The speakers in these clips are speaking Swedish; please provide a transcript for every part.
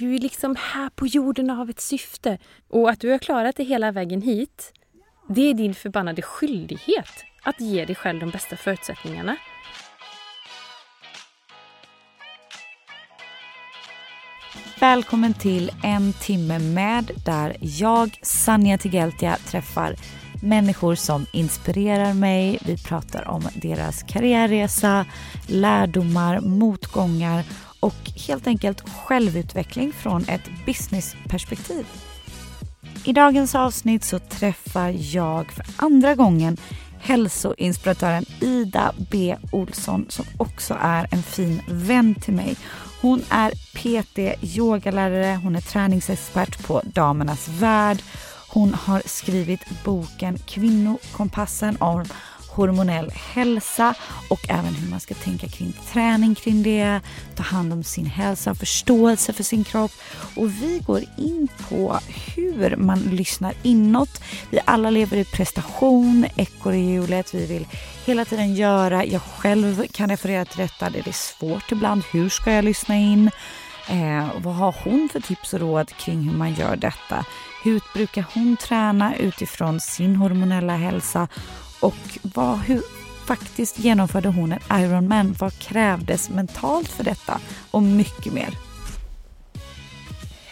Du är liksom här på jorden av ett syfte. Och att du har klarat dig hela vägen hit, det är din förbannade skyldighet att ge dig själv de bästa förutsättningarna. Välkommen till en timme med där jag, Sanja Tigeltia, träffar människor som inspirerar mig. Vi pratar om deras karriärresa, lärdomar, motgångar och helt enkelt självutveckling från ett businessperspektiv. I dagens avsnitt så träffar jag för andra gången hälsoinspiratören Ida B Olsson som också är en fin vän till mig. Hon är PT, yogalärare, hon är träningsexpert på Damernas Värld. Hon har skrivit boken Kvinnokompassen om hormonell hälsa och även hur man ska tänka kring träning kring det, ta hand om sin hälsa, förståelse för sin kropp. Och vi går in på hur man lyssnar inåt. Vi alla lever i prestation, ekorrhjulet, vi vill hela tiden göra. Jag själv kan referera till detta, det är svårt ibland. Hur ska jag lyssna in? Eh, vad har hon för tips och råd kring hur man gör detta? Hur brukar hon träna utifrån sin hormonella hälsa? Och vad, hur faktiskt genomförde hon en Ironman? Vad krävdes mentalt för detta? Och mycket mer.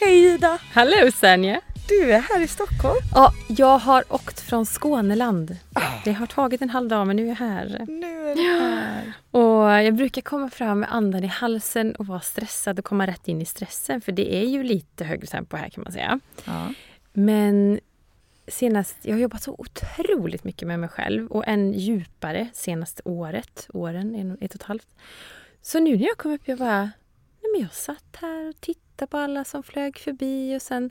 Hej Ida! Hallå Sanja! Du är här i Stockholm. Ja, jag har åkt från Skåneland. Det har tagit en halv dag men nu är jag här. Nu är du här. Och jag brukar komma fram med andan i halsen och vara stressad och komma rätt in i stressen för det är ju lite högre tempo här kan man säga. Ja. Men senast, jag har jobbat så otroligt mycket med mig själv och än djupare senaste året, åren, en, ett och ett halvt. Så nu när jag kom upp, jag bara, nej men jag satt här och tittade på alla som flög förbi och sen,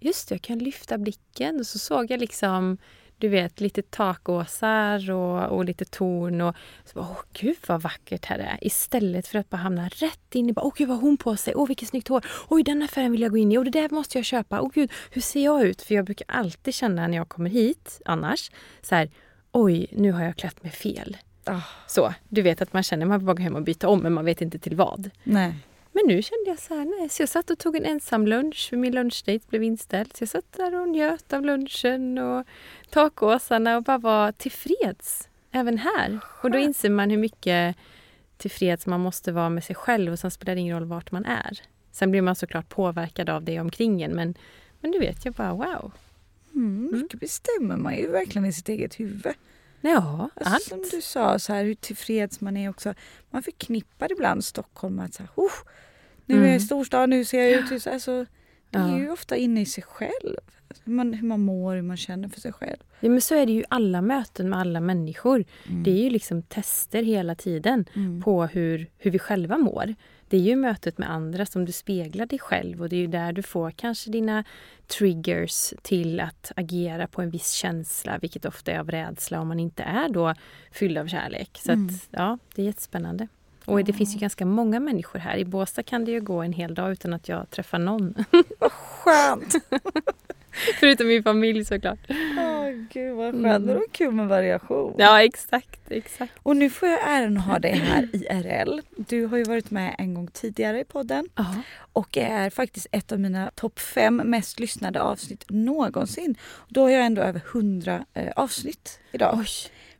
just det, jag kan lyfta blicken och så såg jag liksom du vet, lite takåsar och, och lite torn. Och så bara, åh gud vad vackert här är. Istället för att bara hamna rätt in i, bara, åh gud vad har hon på sig, åh vilket snyggt hår, oj den affären vill jag gå in i, och det där måste jag köpa, åh gud hur ser jag ut? För jag brukar alltid känna när jag kommer hit annars, så här, oj nu har jag klätt mig fel. Ah, Så, du vet att man känner man vill bara gå hem och byta om men man vet inte till vad. nej. Men nu kände jag så här, nej. Så jag satt och tog en ensam lunch för min lunchdate blev inställd. Så jag satt där och njöt av lunchen och takåsarna och bara var tillfreds. Även här. Och då inser man hur mycket tillfreds man måste vara med sig själv och sen spelar det ingen roll vart man är. Sen blir man såklart påverkad av det omkring en men, men du vet, jag bara wow. Mm, mycket bestämmer man ju verkligen i sitt eget huvud. Ja, Alltså, allt. Som du sa, så här, hur tillfreds man är också. Man förknippar ibland Stockholm med att så här, oh, nu är jag i Mm. storstad, nu ser jag ut. Alltså, det är Ja. ju ofta inne i sig själv. Hur man, hur man mår, hur man känner för sig själv. Ja, men så är det ju alla möten med alla människor. Det är ju liksom tester hela tiden Mm. på hur, hur vi själva mår. Det är ju mötet med andra som du speglar dig själv och det är ju där du får kanske dina triggers till att agera på en viss känsla, vilket ofta är av rädsla om man inte är då fylld av kärlek. Så Mm. att, ja, det är jättespännande. Och det finns ju ganska många människor här. I Båstad kan det ju gå en hel dag utan att jag träffar någon. Skönt! Förutom min familj såklart. Åh gud vad skönt. Mm. Det var kul med variation. Ja, exakt, exakt. Och nu får jag äran att ha dig här IRL. Du har ju varit med en gång tidigare i podden Ja. och är faktiskt ett av mina topp fem mest lyssnade avsnitt någonsin. Då har jag ändå över 100 eh, avsnitt idag. Oj.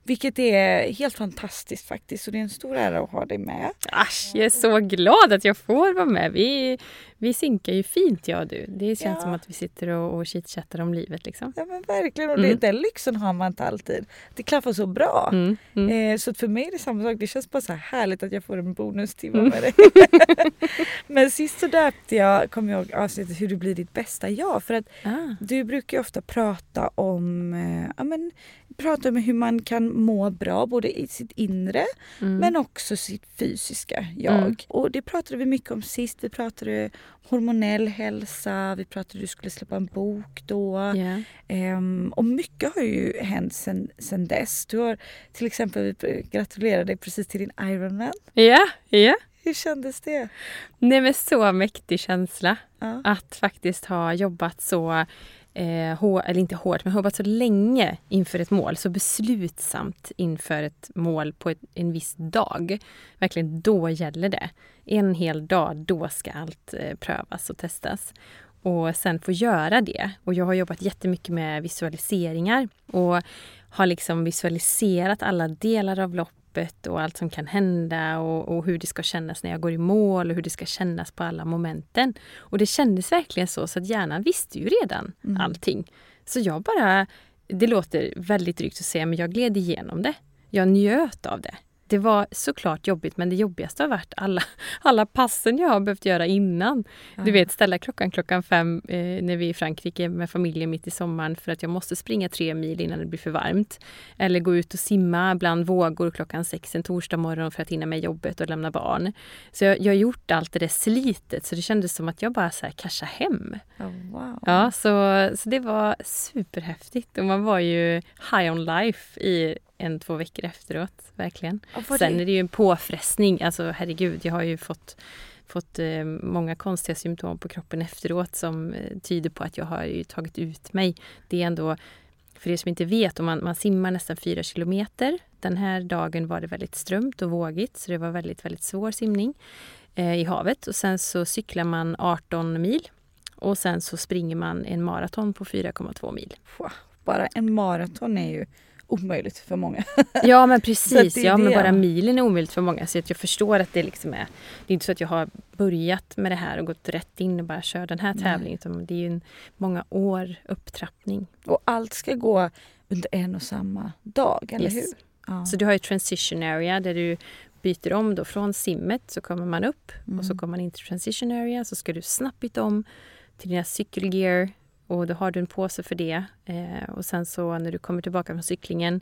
Vilket är helt fantastiskt faktiskt. Så det är en stor ära att ha dig med. Asch, jag är så glad att jag får vara med. Vi, vi synkar ju fint jag och du. Det känns Ja. som att vi sitter och, och chitchattar om livet liksom. Ja men verkligen. Och Mm. det, den lyxen har man inte alltid. Det klaffar så bra. Mm, mm. Eh, så för mig är det samma sak. Det känns bara så här härligt att jag får en bonustimme Mm. med dig. Men sist så döpte jag, kommer jag ihåg avsnittet hur du blir ditt bästa jag. För att Ah. du brukar ju ofta prata om, eh, ja, men, prata om hur man kan må bra både i sitt inre Mm. men också sitt fysiska jag. Mm. Och det pratade vi mycket om sist. Vi pratade hormonell hälsa, vi pratade att du skulle släppa en bok då. Ja. Ehm, och mycket har ju hänt sen, sen dess. Du har till exempel, vi gratulerar dig precis till din Ironman. ja, ja. Hur kändes det? Nej men så mäktig känsla Ja. att faktiskt ha jobbat så eh, hår, eller inte hårt, men jobbat så länge inför ett mål. Så beslutsamt inför ett mål på ett, en viss dag. Verkligen, då gäller det. En hel dag, då ska allt eh, prövas och testas. Och sen få göra det. Och jag har jobbat jättemycket med visualiseringar och har liksom visualiserat alla delar av loppet och allt som kan hända och, och hur det ska kännas när jag går i mål och hur det ska kännas på alla momenten. Och det kändes verkligen så, så att hjärnan visste ju redan Mm. allting. Så jag bara, det låter väldigt drygt att säga, men jag gled igenom det. Jag njöt av det. Det var såklart jobbigt, men det jobbigaste har varit alla, alla passen jag har behövt göra innan. Du vet, ställa klockan klockan fem eh, när vi är i Frankrike med familjen mitt i sommaren för att jag måste springa tre mil innan det blir för varmt. Eller gå ut och simma bland vågor klockan sex en torsdag morgon för att hinna med jobbet och lämna barn. Så jag, jag har gjort allt det där slitet så det kändes som att jag bara så här cashade hem. Ja, wow. Ja, så, så det var superhäftigt och man var ju high on life i en, två veckor efteråt, verkligen. Sen det- är det ju en påfrestning, alltså herregud, jag har ju fått, fått eh, många konstiga symptom på kroppen efteråt som eh, tyder på att jag har tagit ut mig. Det är ändå, för er som inte vet, om man, man simmar nästan fyra kilometer. Den här dagen var det väldigt strömt och vågigt, så det var väldigt, väldigt svår simning eh, i havet. Och sen så cyklar man 18 mil och sen så springer man en maraton på 4,2 mil. Bara en maraton är ju omöjligt för många. Ja men precis, det ja men bara milen är omöjligt för många. Så att jag förstår att det liksom är... Det är inte så att jag har börjat med det här och gått rätt in och bara kör den här tävlingen. Utan det är ju en många år upptrappning. Och allt ska gå under en och samma dag, eller Yes. hur? Ja. Så du har ju transition area där du byter om då från simmet så kommer man upp och så Mm. kommer man in till transition area så ska du snabbt byta om till dina cykelgear och då har du en påse för det. Eh, och sen så när du kommer tillbaka från cyklingen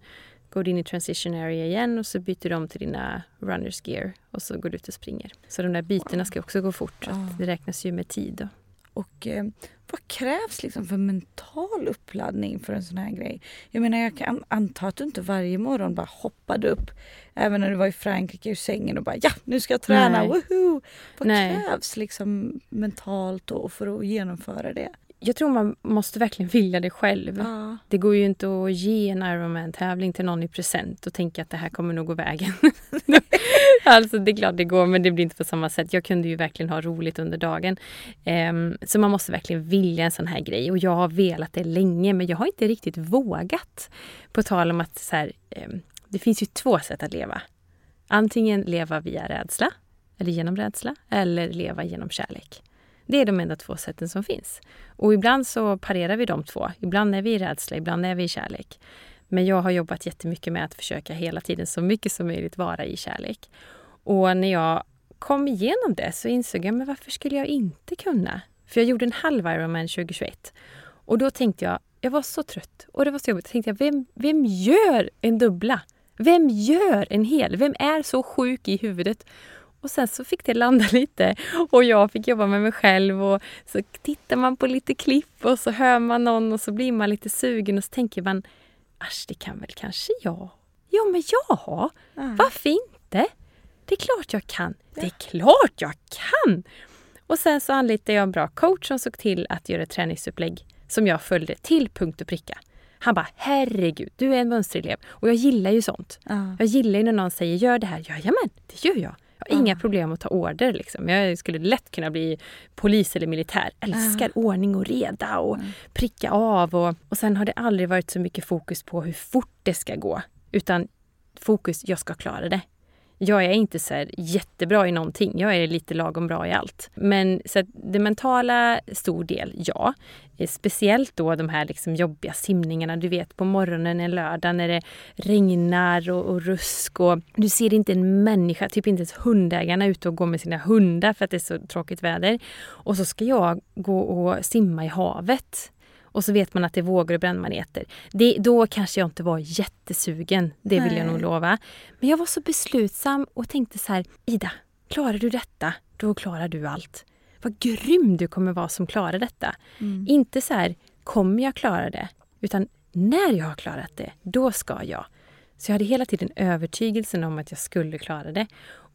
går du in i transition area igen och så byter du om till dina runners gear och så går du ut och springer. Så de där bytena ska också gå fort. att Det räknas ju med tid. Då. Och eh, vad krävs liksom för mental uppladdning för en sån här grej? Jag menar jag kan anta att du inte varje morgon bara hoppade upp även när du var i Frankrike ur sängen och bara ja nu ska jag träna, Nej. woho! Vad Nej. krävs liksom mentalt och för att genomföra det? Jag tror man måste verkligen vilja det själv. Ja. Det går ju inte att ge en Ironman-tävling till någon i present och tänka att det här kommer nog gå vägen. alltså det är klart det går men det blir inte på samma sätt. Jag kunde ju verkligen ha roligt under dagen. Ehm, så man måste verkligen vilja en sån här grej och jag har velat det länge men jag har inte riktigt vågat. På tal om att så här, ehm, det finns ju två sätt att leva. Antingen leva via rädsla eller genom rädsla eller leva genom kärlek. Det är de enda två sätten som finns. Och ibland så parerar vi de två. Ibland är vi i rädsla, ibland är vi i kärlek. Men jag har jobbat jättemycket med att försöka hela tiden så mycket som möjligt vara i kärlek. Och när jag kom igenom det så insåg jag, men varför skulle jag inte kunna? För jag gjorde en halv Ironman 2021. Och då tänkte jag, jag var så trött och det var så jobbigt. Då tänkte jag, vem, vem gör en dubbla? Vem gör en hel? Vem är så sjuk i huvudet? Och sen så fick det landa lite och jag fick jobba med mig själv och så tittar man på lite klipp och så hör man någon och så blir man lite sugen och så tänker man Asch, det kan väl kanske jag? Ja, men ja! Ja. Varför inte? Det är klart jag kan. Det är klart jag kan! Och sen så anlitade jag en bra coach som såg till att göra ett träningsupplägg som jag följde till punkt och pricka. Han bara, herregud, du är en mönsterelev. Och jag gillar ju sånt. Ja. Jag gillar ju när någon säger gör det här. Jajamän, det gör jag. Har inga problem att ta order. Liksom. Jag skulle lätt kunna bli polis eller militär. Älskar ordning och reda och pricka av. Och, och sen har det aldrig varit så mycket fokus på hur fort det ska gå. Utan fokus, jag ska klara det. Jag är inte så jättebra i någonting. Jag är lite lagom bra i allt. Men så det mentala, stor del, ja. Eh, speciellt då de här liksom jobbiga simningarna. Du vet på morgonen en lördag när det regnar och, och rusk och du ser inte en människa, typ inte ens hundägarna ute och går med sina hundar för att det är så tråkigt väder. Och så ska jag gå och simma i havet och så vet man att det är vågor och brännmaneter. Det, då kanske jag inte var jättesugen, det vill Nej. jag nog lova. Men jag var så beslutsam och tänkte så här, Ida, klarar du detta, då klarar du allt. Vad grym du kommer vara som klarar detta. Mm. Inte så här, kommer jag klara det? Utan när jag har klarat det, då ska jag. Så jag hade hela tiden övertygelsen om att jag skulle klara det.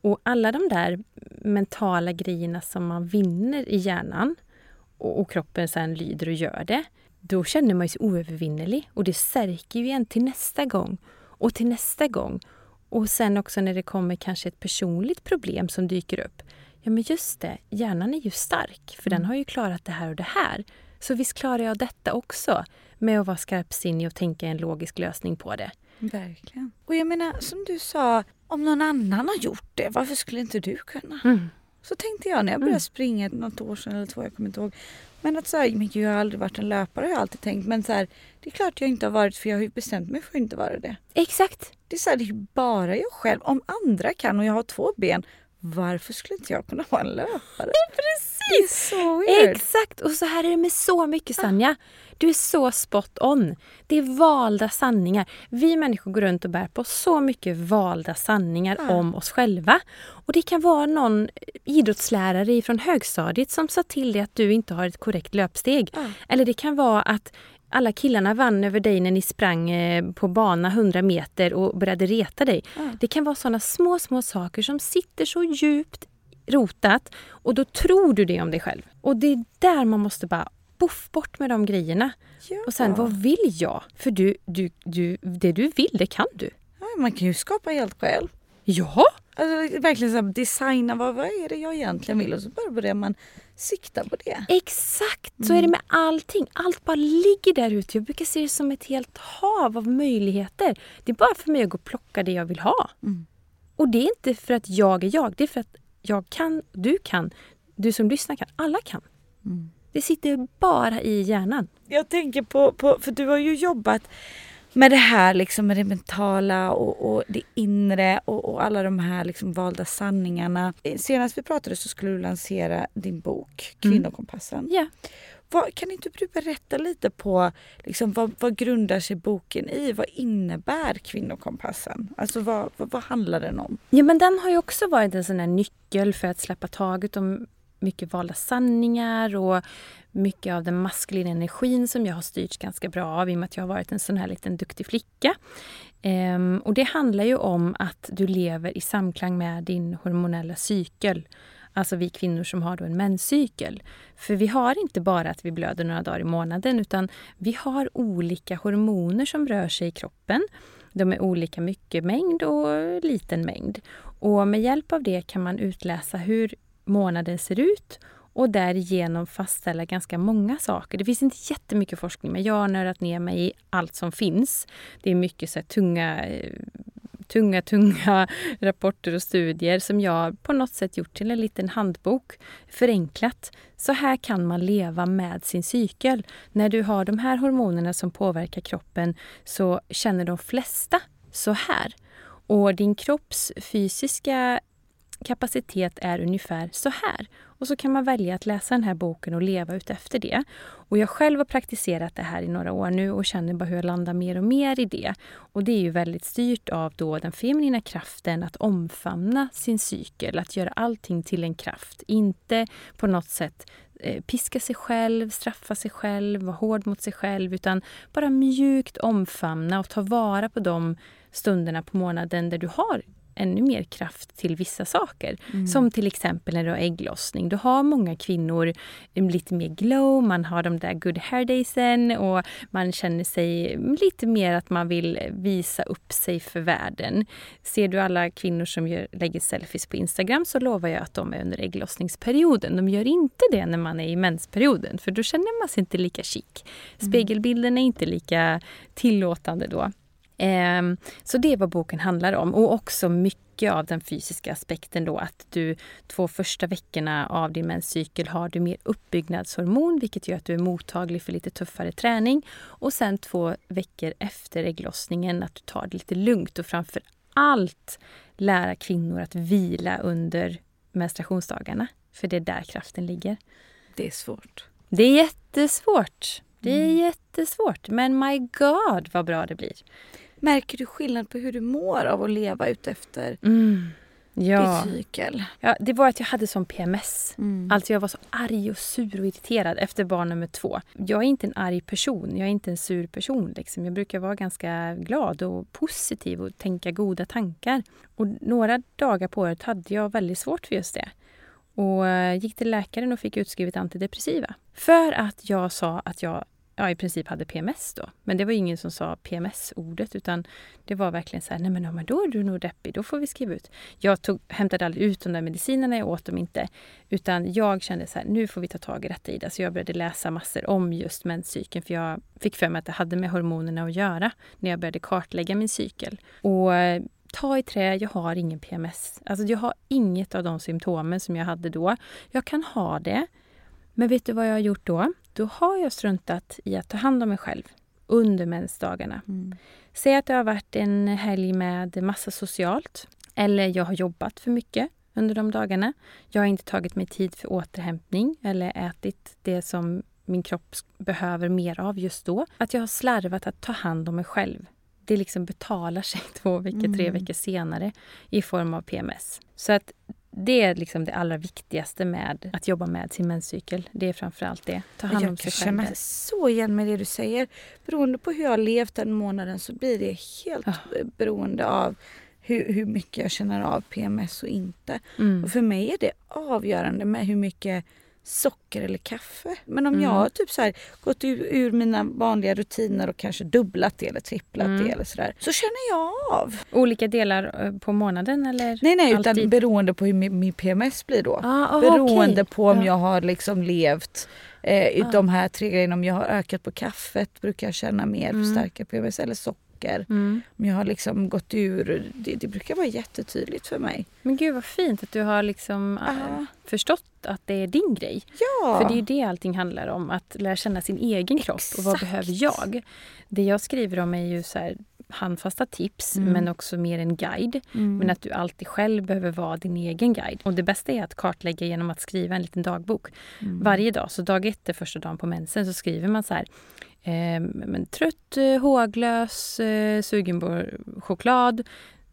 Och alla de där mentala grejerna som man vinner i hjärnan och, och kroppen sen lyder och gör det då känner man sig oövervinnerlig och det stärker ju en till nästa gång och till nästa gång. Och sen också när det kommer kanske ett personligt problem som dyker upp. Ja men just det, hjärnan är ju stark för mm. den har ju klarat det här och det här. Så visst klarar jag detta också med att vara skarpsinnig och tänka en logisk lösning på det. Verkligen. Och jag menar som du sa, om någon annan har gjort det, varför skulle inte du kunna? Mm. Så tänkte jag när jag började mm. springa något år sedan eller två, jag kommer inte ihåg. Men att så här, men jag har aldrig varit en löpare har jag alltid tänkt. Men så här, det är klart jag inte har varit för jag har ju bestämt mig för att inte vara det. Exakt. Det är så här, det är bara jag själv. Om andra kan och jag har två ben, varför skulle inte jag kunna vara en löpare? Precis! Så weird. Exakt! Och så här är det med så mycket Sanja. Du är så spot on. Det är valda sanningar. Vi människor går runt och bär på så mycket valda sanningar ja. om oss själva. Och det kan vara någon idrottslärare från högstadiet som sa till dig att du inte har ett korrekt löpsteg. Ja. Eller det kan vara att alla killarna vann över dig när ni sprang eh, på bana 100 meter och började reta dig. Ja. Det kan vara såna små, små saker som sitter så djupt rotat och då tror du det om dig själv. Och det är där man måste bara Boff, bort med de grejerna. Ja. Och sen, vad vill jag? För du, du, du, det du vill, det kan du. Ja, man kan ju skapa helt själv. Ja! Alltså, verkligen så här, designa vad, vad är det jag egentligen vill och så bara börjar man sikta på det. Exakt! Så mm. är det med allting. Allt bara ligger där ute. Jag brukar se det som ett helt hav av möjligheter. Det är bara för mig att gå och plocka det jag vill ha. Mm. Och det är inte för att jag är jag. Det är för att jag kan, du kan, du som lyssnar kan. Alla kan. Mm. Det sitter bara i hjärnan. Jag tänker på, på, för du har ju jobbat med det här liksom med det mentala och, och det inre och, och, alla de här liksom valda sanningarna. Senast vi pratade så skulle du lansera din bok Kvinnokompassen. Mm. Yeah. Vad, kan inte du berätta lite på liksom, vad, vad grundar sig boken i? Vad innebär Kvinnokompassen? Alltså vad, vad, vad handlar den om? Ja men den har ju också varit en sån här nyckel för att släppa taget om mycket valda sanningar och mycket av den maskulina energin som jag har styrts ganska bra av i och med att jag har varit en sån här liten duktig flicka. Ehm, och det handlar ju om att du lever i samklang med din hormonella cykel. Alltså vi kvinnor som har då en menscykel. För vi har inte bara att vi blöder några dagar i månaden utan vi har olika hormoner som rör sig i kroppen. De är olika mycket mängd och liten mängd. Och med hjälp av det kan man utläsa hur månaden ser ut och därigenom fastställa ganska många saker. Det finns inte jättemycket forskning men jag har nördat ner mig i allt som finns. Det är mycket så eh, tunga, tunga, tunga rapporter och studier som jag på något sätt gjort till en liten handbok, förenklat. Så här kan man leva med sin cykel. När du har de här hormonerna som påverkar kroppen så känner de flesta så här. Och din kropps fysiska kapacitet är ungefär så här. Och så kan man välja att läsa den här boken och leva ut efter det. Och jag själv har praktiserat det här i några år nu och känner bara hur jag landar mer och mer i det. Och det är ju väldigt styrt av då den feminina kraften att omfamna sin cykel, att göra allting till en kraft. Inte på något sätt eh, piska sig själv, straffa sig själv, vara hård mot sig själv utan bara mjukt omfamna och ta vara på de stunderna på månaden där du har ännu mer kraft till vissa saker. Mm. Som till exempel när du har ägglossning. Då har många kvinnor lite mer glow, man har de där good hair daysen och man känner sig lite mer att man vill visa upp sig för världen. Ser du alla kvinnor som gör, lägger selfies på Instagram så lovar jag att de är under ägglossningsperioden. De gör inte det när man är i mensperioden för då känner man sig inte lika chic. Mm. Spegelbilden är inte lika tillåtande då. Ehm, så det är vad boken handlar om och också mycket av den fysiska aspekten då att du två första veckorna av din menscykel har du mer uppbyggnadshormon vilket gör att du är mottaglig för lite tuffare träning. Och sen två veckor efter ägglossningen att du tar det lite lugnt och framför allt lära kvinnor att vila under menstruationsdagarna. För det är där kraften ligger. Det är svårt. Det är jättesvårt. Det är mm. jättesvårt. Men my God vad bra det blir. Märker du skillnad på hur du mår av att leva utefter mm. ja. din cykel? Ja, det var att jag hade sån PMS. Mm. Alltså jag var så arg och sur och irriterad efter barn nummer två. Jag är inte en arg person. Jag är inte en sur person. Liksom. Jag brukar vara ganska glad och positiv och tänka goda tankar. Och några dagar på året hade jag väldigt svårt för just det och eh, gick till läkaren och fick utskrivet antidepressiva. För att jag sa att jag ja, i princip hade PMS då. Men det var ingen som sa PMS-ordet utan det var verkligen så här, nej men, ja, men då är du nog deppig, då får vi skriva ut. Jag tog, hämtade aldrig ut de där medicinerna, jag åt dem inte. Utan jag kände så här, nu får vi ta tag i detta Ida. Så jag började läsa massor om just menscykeln för jag fick för mig att det hade med hormonerna att göra när jag började kartlägga min cykel. Och eh, ta i trä, jag har ingen PMS. Alltså jag har inget av de symptomen som jag hade då. Jag kan ha det, men vet du vad jag har gjort då? Då har jag struntat i att ta hand om mig själv under mensdagarna. Mm. Säg att det har varit en helg med massa socialt eller jag har jobbat för mycket under de dagarna. Jag har inte tagit mig tid för återhämtning eller ätit det som min kropp behöver mer av just då. Att jag har slarvat att ta hand om mig själv. Det liksom betalar sig två veckor, mm. tre veckor senare i form av PMS. Så att det är liksom det allra viktigaste med att jobba med sin menscykel. Det är framförallt det. Ta hand om sig själv. Jag kan känna så igen med det du säger. Beroende på hur jag har levt den månaden så blir det helt ja. beroende av hur, hur mycket jag känner av PMS och inte. Mm. Och för mig är det avgörande med hur mycket socker eller kaffe. Men om mm. jag har typ så här, gått ur, ur, mina vanliga rutiner och kanske dubblat det eller tripplat mm. det eller sådär, så känner jag av. Olika delar eh, på månaden eller? Nej, nej, alltid? utan beroende på hur min, min PMS blir då. Ah, oh, beroende okay. på om ja. jag har liksom levt eh, ah. de här tre grejerna. Om jag har ökat på kaffet brukar jag känna mer mm. för starka PMS eller socker saker. Mm. Om jag har liksom gått ur, det, det, brukar vara jättetydligt för mig. Men gud vad fint att du har liksom äh, förstått att det är din grej. Ja. För det är det allting handlar om, att lära känna sin egen kropp Exakt. och vad behöver jag? Det jag skriver om är ju så här, handfasta tips mm. men också mer en guide. Mm. Men att du alltid själv behöver vara din egen guide. Och det bästa är att kartlägga genom att skriva en liten dagbok. Mm. Varje dag, så dag ett är första dagen på mensen, så skriver man så här Eh, men trött, eh, håglös, eh, sugen på choklad.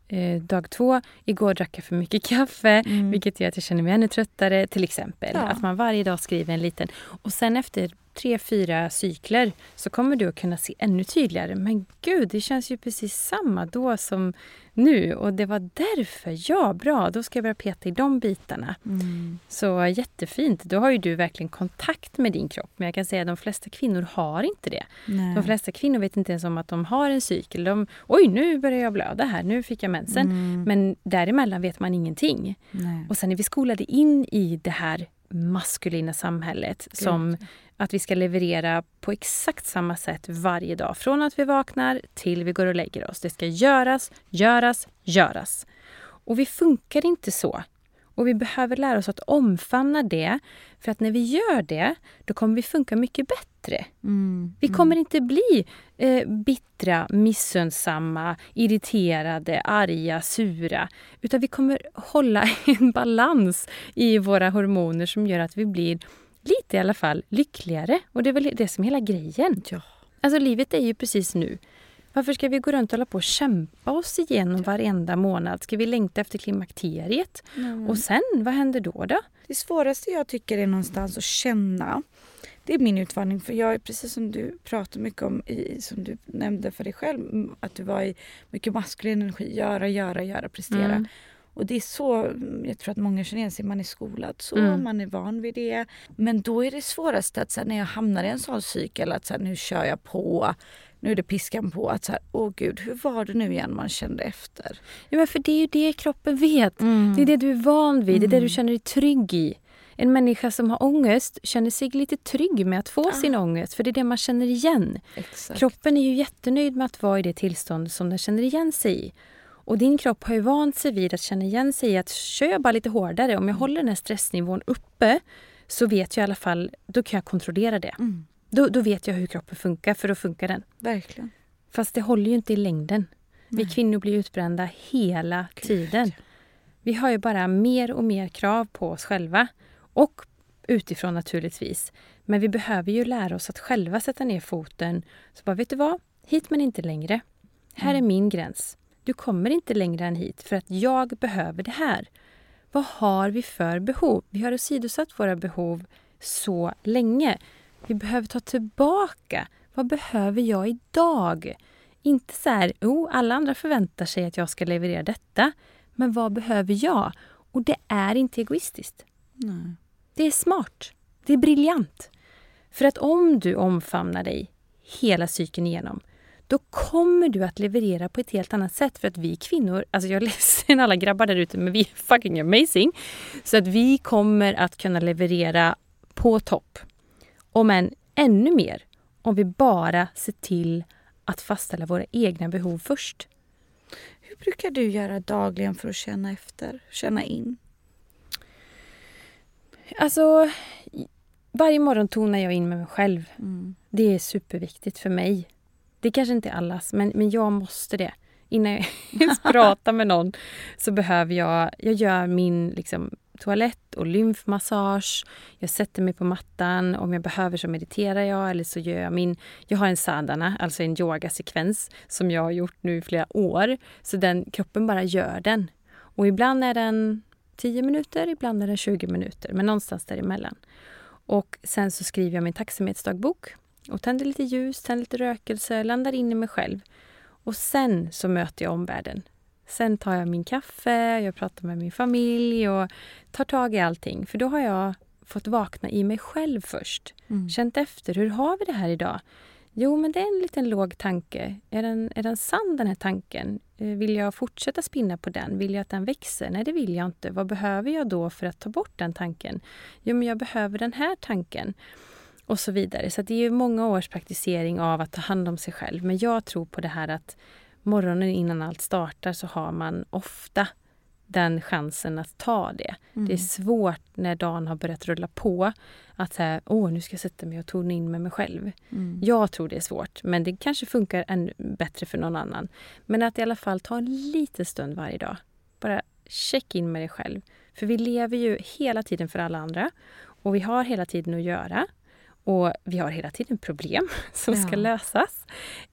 Eh, dag två, igår drack jag för mycket kaffe mm. vilket gör att jag känner mig ännu tröttare till exempel. Ja. Att man varje dag skriver en liten. Och sen efter tre, fyra cykler så kommer du att kunna se ännu tydligare. Men gud, det känns ju precis samma då som nu och det var därför. Ja, bra, då ska jag börja peta i de bitarna. Mm. Så jättefint. Då har ju du verkligen kontakt med din kropp. Men jag kan säga att de flesta kvinnor har inte det. Nej. De flesta kvinnor vet inte ens om att de har en cykel. De, Oj, nu börjar jag blöda här, nu fick jag mensen. Mm. Men däremellan vet man ingenting. Nej. Och sen är vi skolade in i det här maskulina samhället Gud. som att vi ska leverera på exakt samma sätt varje dag. Från att vi vaknar till vi går och lägger oss. Det ska göras, göras, göras. Och vi funkar inte så. Och vi behöver lära oss att omfamna det. För att när vi gör det, då kommer vi funka mycket bättre. Mm, vi kommer mm. inte bli eh, bittra, missundsamma, irriterade, arga, sura. Utan vi kommer hålla en balans i våra hormoner som gör att vi blir lite i alla fall lyckligare. Och det är väl det som är hela grejen. Ja. Alltså livet är ju precis nu. Varför ska vi gå runt och hålla på och kämpa oss igenom varenda månad? Ska vi längta efter klimakteriet? Mm. Och sen, vad händer då? då? Det svåraste jag tycker är någonstans att känna. Det är min utmaning för jag är precis som du pratar mycket om, i, som du nämnde för dig själv, att du var i mycket maskulin energi. Göra, göra, göra, prestera. Mm. Och det är så, jag tror att många känner igen sig, man är skolad så, mm. man är van vid det. Men då är det svåraste att så här, när jag hamnar i en sån cykel att så här, nu kör jag på, nu är det piskan på. Att så här, åh gud, hur var det nu igen man kände efter? Ja, men för det är ju det kroppen vet. Mm. Det är det du är van vid, det är det du mm. känner dig trygg i. En människa som har ångest känner sig lite trygg med att få ah. sin ångest, för det är det man känner igen. Exakt. Kroppen är ju jättenöjd med att vara i det tillstånd som den känner igen sig i. Och din kropp har ju vant sig vid att känna igen sig i att kör jag bara lite hårdare, om jag håller den här stressnivån uppe så vet jag i alla fall, då kan jag kontrollera det. Mm. Då, då vet jag hur kroppen funkar, för då funkar den. Verkligen. Fast det håller ju inte i längden. Vi Nej. kvinnor blir utbrända hela Gud. tiden. Vi har ju bara mer och mer krav på oss själva. Och utifrån naturligtvis. Men vi behöver ju lära oss att själva sätta ner foten. Så bara, vet du vad? Hit men inte längre. Här är min gräns. Du kommer inte längre än hit för att jag behöver det här. Vad har vi för behov? Vi har åsidosatt våra behov så länge. Vi behöver ta tillbaka. Vad behöver jag idag? Inte så här, oh, alla andra förväntar sig att jag ska leverera detta. Men vad behöver jag? Och det är inte egoistiskt. Nej. Det är smart. Det är briljant. För att om du omfamnar dig hela cykeln igenom, då kommer du att leverera på ett helt annat sätt. För att vi kvinnor, alltså jag är ledsen alla grabbar där ute, men vi är fucking amazing. Så att vi kommer att kunna leverera på topp. Om än ännu mer, om vi bara ser till att fastställa våra egna behov först. Hur brukar du göra dagligen för att känna efter, känna in? Alltså, varje morgon tonar jag in med mig själv. Mm. Det är superviktigt för mig. Det kanske inte är allas, men, men jag måste det. Innan jag ens pratar med någon så behöver jag... Jag gör min liksom, toalett och lymfmassage. Jag sätter mig på mattan. Om jag behöver så mediterar jag eller så gör jag min... Jag har en sadhana, alltså en yogasekvens som jag har gjort nu i flera år. Så den kroppen bara gör den. Och ibland är den 10 minuter, ibland är den 20 minuter, men någonstans däremellan. Och sen så skriver jag min tacksamhetsdagbok och tänder lite ljus, tänder lite rökelse, landar in i mig själv. Och sen så möter jag omvärlden. Sen tar jag min kaffe, jag pratar med min familj och tar tag i allting. För då har jag fått vakna i mig själv först. Mm. Känt efter, hur har vi det här idag? Jo, men det är en liten låg tanke. Är den, är den sann den här tanken? Eh, Vill jag fortsätta spinna på den? Vill jag att den växer? Nej, det vill jag inte. Vad behöver jag då för att ta bort den tanken? Jo, men jag behöver den här tanken. Och så vidare. Så det är ju många års praktisering av att ta hand om sig själv. Men jag tror på det här att morgonen innan allt startar så har man ofta den chansen att ta det. Det är svårt när dagen har börjat rulla på att säga, åh nu ska jag sätta mig och tona in med mig själv. Mm. Jag tror det är svårt, men det kanske funkar ännu bättre för någon annan. Men att i alla fall ta en liten stund varje dag. Bara check in med dig själv. För vi lever ju hela tiden för alla andra och vi har hela tiden att göra. Och vi har hela tiden problem som ska Ja. lösas.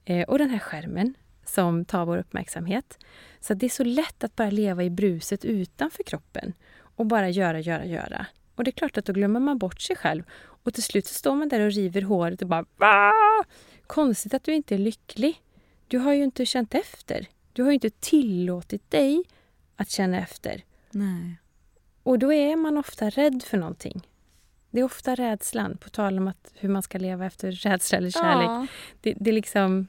Eh, och den här skärmen som tar vår uppmärksamhet. Så det är så lätt att bara leva i bruset utanför kroppen och bara göra, göra, göra. Och det är klart att då glömmer man bort sig själv och till slut så står man där och river håret och bara Va? Konstigt att du inte är lycklig. Du har ju inte känt efter. Du har ju inte tillåtit dig att känna efter. Nej. Och då är man ofta rädd för någonting. Det är ofta rädslan, på tal om att hur man ska leva efter rädsla eller kärlek. Ja. Det, det är liksom...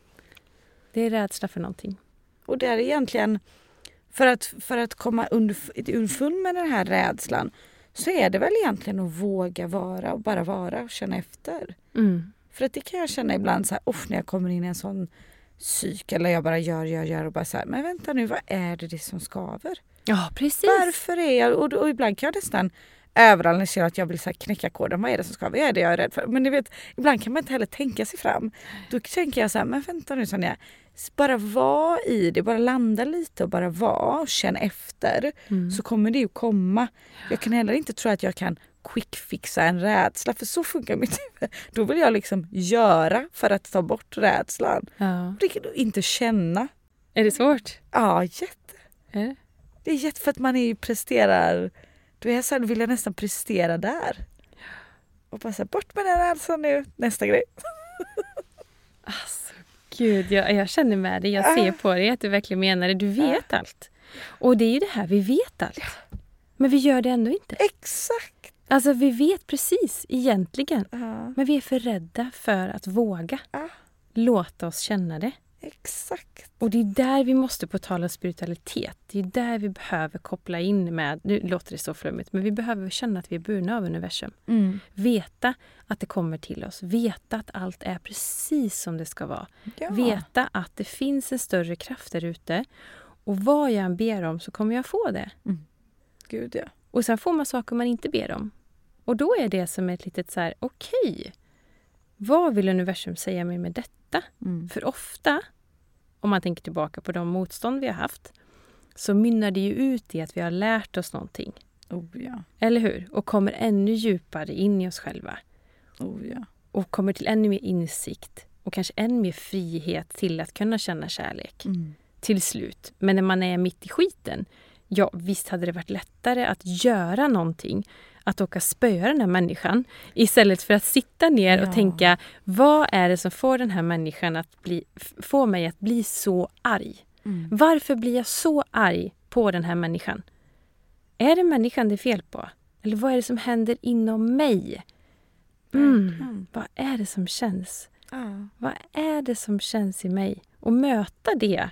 Det är rädsla för någonting. Och det är egentligen för att, för att komma underf- underfund med den här rädslan så är det väl egentligen att våga vara och bara vara och känna efter. Mm. För att det kan jag känna ibland så här, "Uff, när jag kommer in i en sån psyk eller jag bara gör, gör, gör och bara så här, men vänta nu, vad är det, det som skaver? Ja, precis. Varför är jag, och, och ibland kan jag nästan överanalysera att jag vill så här knäcka koden, vad är det som skaver? Vad är det jag är rädd för? Men ni vet, ibland kan man inte heller tänka sig fram. Då tänker jag så här, men vänta nu Sonja, bara var i det, bara landa lite och bara vara och känn efter Mm. så kommer det ju komma. Jag kan heller inte tro att jag kan quickfixa en rädsla för så funkar mitt huvud. Då vill jag liksom göra för att ta bort rädslan. Ja. Inte känna. Är det svårt? Ja, jätte. Är det? Det är jätte för att man är ju presterar. Då är jag så vill jag nästan prestera där. Och bara så här, bort med den rädslan nu, nästa grej. Alltså, gud, jag, jag känner med dig. Jag ser på dig att du verkligen menar det. Du vet allt. Och det är ju det här, vi vet allt. Men vi gör det ändå inte. Exakt. Alltså, vi vet precis egentligen. Ja, Men vi är för rädda för att våga Ja. låta oss känna det. Exakt. Och det är där vi måste, på tal om spiritualitet, det är där vi behöver koppla in med, nu låter det så flummigt, men vi behöver känna att vi är burna av universum. Mm. Veta att det kommer till oss, veta att allt är precis som det ska vara. Ja. Veta att det finns en större kraft där ute Och vad jag än ber om så kommer jag få det. Gud ja. Och sen får man saker man inte ber om. Och då är det som ett litet så här, okej. vad vill universum säga mig med detta? Mm. För ofta, om man tänker tillbaka på de motstånd vi har haft, så mynnar det ju ut i att vi har lärt oss någonting. Oh ja. Eller hur? Och kommer ännu djupare in i oss själva. Oh ja. Och kommer till ännu mer insikt och kanske ännu mer frihet till att kunna känna kärlek. Mm. Till slut. Men när man är mitt i skiten, ja visst hade det varit lättare att göra någonting. Att åka spöa den här människan istället för att sitta ner Ja. och tänka vad är det som får den här människan att bli, f- få mig att bli så arg? Mm. Varför blir jag så arg på den här människan? Är det människan det är fel på? Eller vad är det som händer inom mig? Mm. Vad är det som känns? Ja. Vad är det som känns i mig? Och möta det,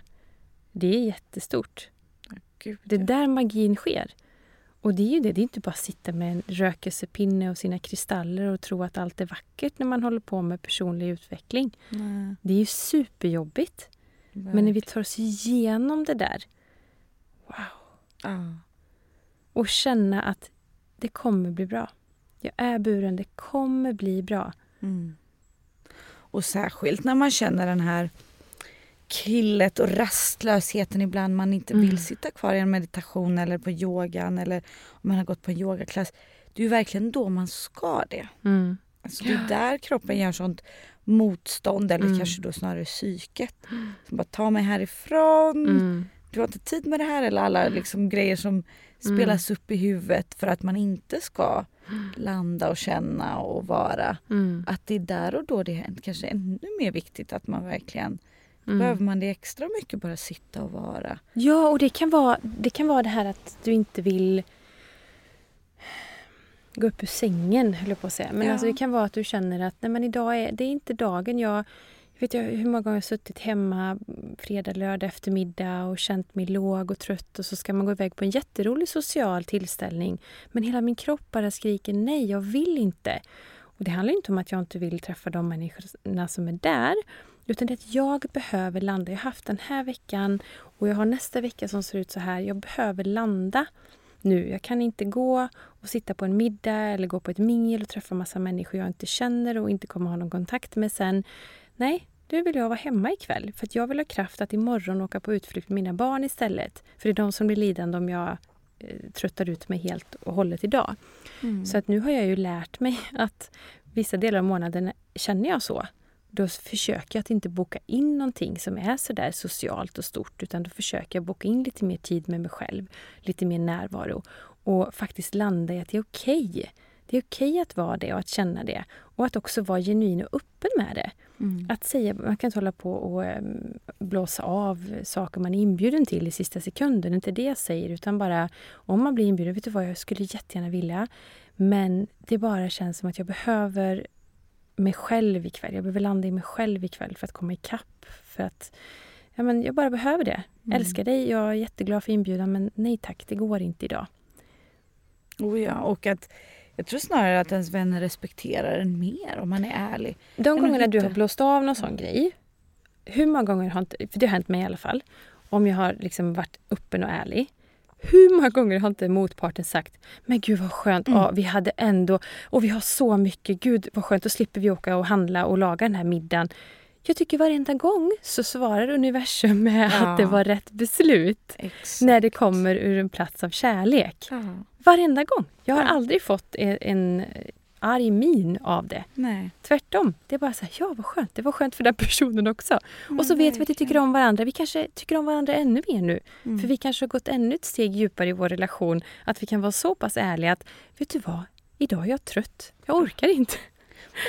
det är jättestort. Gud, Det är ja. där magin sker. Och det är ju det, det är inte bara att sitta med en rökelsepinne och sina kristaller och tro att allt är vackert när man håller på med personlig utveckling. Nej, Det är ju superjobbigt. Men när vi tar oss igenom det där Ja. och känna att det kommer bli bra. Jag är buren, det kommer bli bra. Mm. Och särskilt när man känner den här killet och rastlösheten ibland man inte Mm. vill sitta kvar i en meditation eller på yogan eller om man har gått på en yogaklass. Det är ju verkligen då man ska det. Mm. Alltså det är där kroppen gör sånt motstånd eller Mm. kanske då snarare psyket. Som bara ta mig härifrån, Mm. du har inte tid med det här eller alla liksom grejer som spelas upp i huvudet för att man inte ska landa och känna och vara. Mm. Att det är där och då det är kanske ännu mer viktigt att man verkligen Mm. behöver man det extra mycket bara sitta och vara. Ja, och det kan, vara, det kan vara det här att du inte vill gå upp ur sängen, höll jag på att säga. Men Ja. alltså, det kan vara att du känner att nej, men idag är det är inte dagen. Jag, jag vet jag hur många gånger jag har suttit hemma mm, fredag, lördag eftermiddag och känt mig låg och trött och så ska man gå iväg på en jätterolig social tillställning. Men hela min kropp bara skriker nej, jag vill inte. Och Det handlar inte om att jag inte vill träffa de människorna som är där. Utan det är att jag behöver landa. Jag har haft den här veckan och jag har nästa vecka som ser ut så här. Jag behöver landa nu. Jag kan inte gå och sitta på en middag eller gå på ett mingel och träffa massa människor jag inte känner och inte kommer ha någon kontakt med sen. Nej, nu vill jag vara hemma ikväll för att jag vill ha kraft att imorgon åka på utflykt med mina barn istället. För det är de som blir lidande om jag eh, tröttar ut mig helt och hållet idag. Så att nu har jag ju lärt mig att vissa delar av månaden känner jag så. Då försöker jag att inte boka in någonting som är så där socialt och stort utan då försöker jag boka in lite mer tid med mig själv, lite mer närvaro och faktiskt landa i att det är okej. Det är okej att vara det och att känna det och att också vara genuin och öppen med det. Mm. Att säga, man kan inte hålla på och em, blåsa av saker man är inbjuden till i sista sekunden. Det är inte det jag säger utan bara om man blir inbjuden, vet du vad, jag skulle jättegärna vilja. Men det bara känns som att jag behöver mig själv ikväll. Jag behöver landa i mig själv ikväll för att komma ikapp. För att ja, men jag bara behöver det. Mm. Älskar dig, jag är jätteglad för inbjudan men nej tack, det går inte idag. Oh ja, och att jag tror snarare att ens vänner respekterar en mer om man är ärlig. De gångerna du har blåst av någon sån grej, hur många gånger har inte, för det har hänt mig i alla fall, om jag har liksom varit öppen och ärlig. Hur många gånger har inte motparten sagt Men gud vad skönt, Mm. ja, vi hade ändå och vi har så mycket, gud vad skönt, då slipper vi åka och handla och laga den här middagen. Jag tycker varenda gång så svarar universum med Ja. att det var rätt beslut Exakt. när det kommer ur en plats av kärlek. Ja, Varenda gång. Jag har Ja. aldrig fått en, en arg min av det. nej. Tvärtom. Det är bara så här, ja vad skönt, det var skönt för den personen också. och så vet vi att vi tycker om varandra. Vi kanske tycker om varandra ännu mer nu. Mm. För vi kanske har gått ännu ett steg djupare i vår relation. Att vi kan vara så pass ärliga att, vet du vad? Idag är jag trött. Jag orkar inte.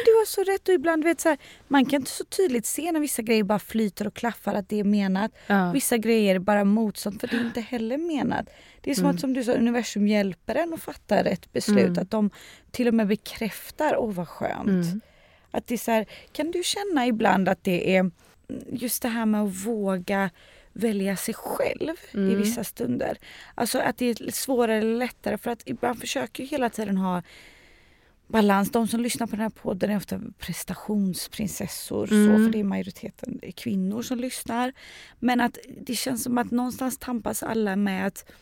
Du har så rätt och ibland vet så här, man kan inte så tydligt se när vissa grejer bara flyter och klaffar att det är menat. Ja. Vissa grejer är bara motstånd för det är inte heller menat. Det är som Mm. att som du sa, universum hjälper en att fatta rätt beslut. Mm. Att de till och med bekräftar, åh vad skönt. Mm. Att det är så här, kan du känna ibland att det är just det här med att våga välja sig själv i Mm. vissa stunder. Alltså att det är svårare eller lättare för att ibland försöker ju hela tiden ha balans. De som lyssnar på den här podden är ofta prestationsprinsessor. Mm. Så, för det är majoriteten är kvinnor som lyssnar. Men att det känns som att någonstans tampas alla med att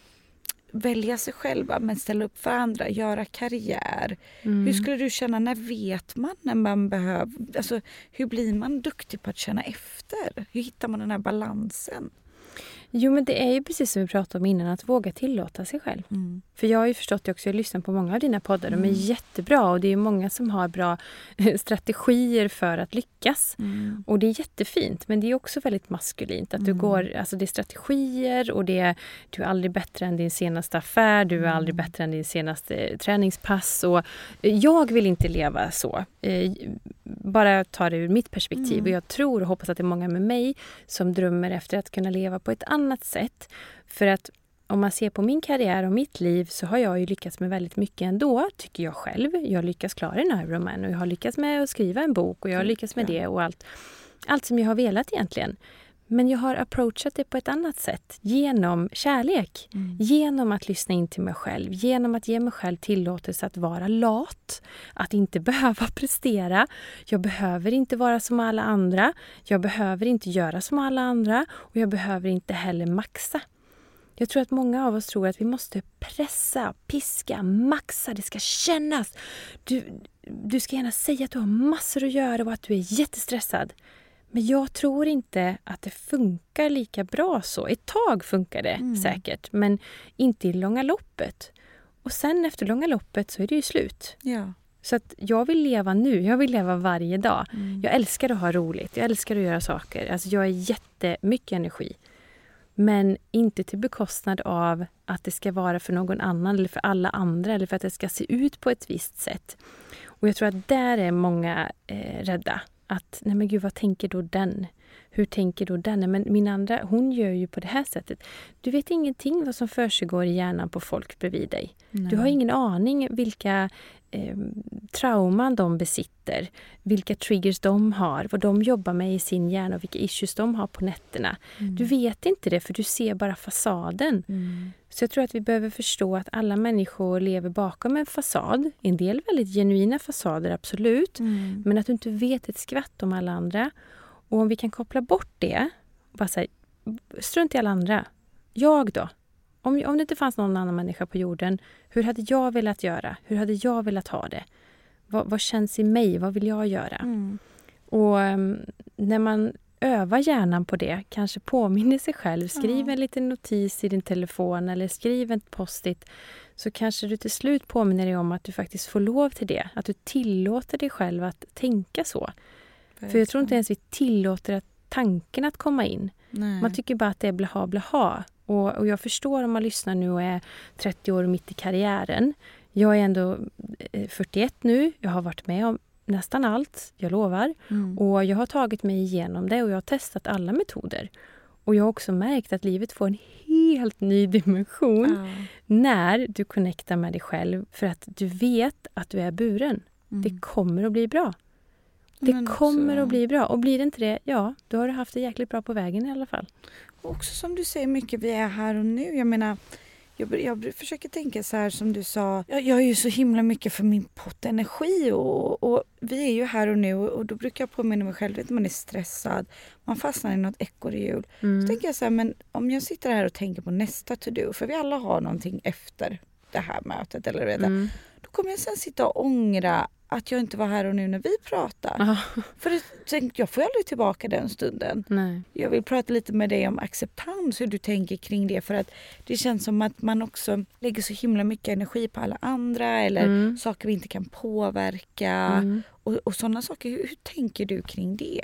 välja sig själva men ställa upp för andra, göra karriär. Mm. Hur skulle du känna, när vet man när man behöver, alltså hur blir man duktig på att känna efter? Hur hittar man den här balansen? Jo men det är ju precis som vi pratade om innan, att våga tillåta sig själv. Mm. För jag har ju förstått det också, jag lyssnar på många av dina poddar, de är Mm. jättebra och det är många som har bra strategier för att lyckas. Mm. Och det är jättefint men det är också väldigt maskulint. Att du Mm. går, alltså det är strategier och det är, du är aldrig bättre än din senaste affär, du är Mm. aldrig bättre än din senaste träningspass. Och eh, jag vill inte leva så. Eh, Bara ta det ur mitt perspektiv. Mm. Och jag tror och hoppas att det är många med mig som drömmer efter att kunna leva på ett annat sätt. För att om man ser på min karriär och mitt liv så har jag ju lyckats med väldigt mycket ändå, tycker jag själv. Jag har lyckats klara en Ironman och jag har lyckats med att skriva en bok och jag har Mm, lyckats med det och allt, allt som jag har velat egentligen. Men jag har approachat det på ett annat sätt, genom kärlek. Mm. Genom att lyssna in till mig själv, genom att ge mig själv tillåtelse att vara lat, att inte behöva prestera. Jag behöver inte vara som alla andra, jag behöver inte göra som alla andra och jag behöver inte heller maxa. Jag tror att många av oss tror att vi måste pressa, piska, maxa, det ska kännas. Du, du ska gärna säga att du har massor att göra och att du är jättestressad. Men jag tror inte att det funkar lika bra så. Ett tag funkar det Mm. säkert, men inte i långa loppet. Och sen efter långa loppet så är det ju slut. Ja. Så att jag vill leva nu, jag vill leva varje dag. Mm. Jag älskar att ha roligt, jag älskar att göra saker. Alltså jag har jättemycket energi. Men inte till bekostnad av att det ska vara för någon annan eller för alla andra eller för att det ska se ut på ett visst sätt. Och jag tror att där är många eh, rädda. Att, nej men gud, vad tänker då den? Hur tänker då den? Nej, men min andra, hon gör ju på det här sättet. Du vet ingenting vad som försiggår i hjärnan på folk bredvid dig. Du har ingen aning vilka eh, trauman de besitter, vilka triggers de har, vad de jobbar med i sin hjärna och vilka issues de har på nätterna. Du vet inte det för du ser bara fasaden. Mm. Så jag tror att vi behöver förstå att alla människor lever bakom en fasad. En del väldigt genuina fasader, absolut. Mm. Men att du inte vet ett skvatt om alla andra. Och om vi kan koppla bort det, bara säga strunt i alla andra. Jag då? Om, om det inte fanns någon annan människa på jorden, hur hade jag velat göra? Hur hade jag velat ha det? Vad, vad känns i mig? Vad vill jag göra? Mm. Och um, när man övar hjärnan på det, kanske påminner sig själv, skriv Ja. en liten notis i din telefon eller skriv en post-it, så kanske du till slut påminner dig om att du faktiskt får lov till det. Att du tillåter dig själv att tänka så. För jag tror inte ens vi tillåter att tanken att komma in. Nej. Man tycker bara att det är blaha blaha. Och, och jag förstår om man lyssnar nu och är 30 år mitt i karriären. Jag är ändå eh, 41 nu. Jag har varit med om nästan allt, jag lovar. Mm. Och jag har tagit mig igenom det och jag har testat alla metoder. Och jag har också märkt att livet får en helt ny dimension Ja. när du connectar med dig själv för att du vet att du är buren. Mm. Det kommer att bli bra. Det Men också- kommer att bli bra. Och blir det inte det, ja, då har du haft det jäkligt bra på vägen i alla fall. Och också som du säger mycket, vi är här och nu. Jag menar, jag, jag försöker tänka så här som du sa. Jag, jag är ju så himla mycket för min pott energi och, och vi är ju här och nu och, då brukar jag påminna mig själv att man är stressad, man fastnar i något ekorrhjul. Så Mm. tänker jag så här, men om jag sitter här och tänker på nästa to-do, för vi alla har någonting efter det här mötet eller vet, Mm. då kommer jag sen sitta och ångra att jag inte var här och nu när vi pratar. Ja, För det, tänk, jag får aldrig tillbaka den stunden. nej. Jag vill prata lite med dig om acceptans, hur du tänker kring det. För att det känns som att man också lägger så himla mycket energi på alla andra eller Mm. saker vi inte kan påverka. Mm. Och, och sådana saker. Hur, hur tänker du kring det?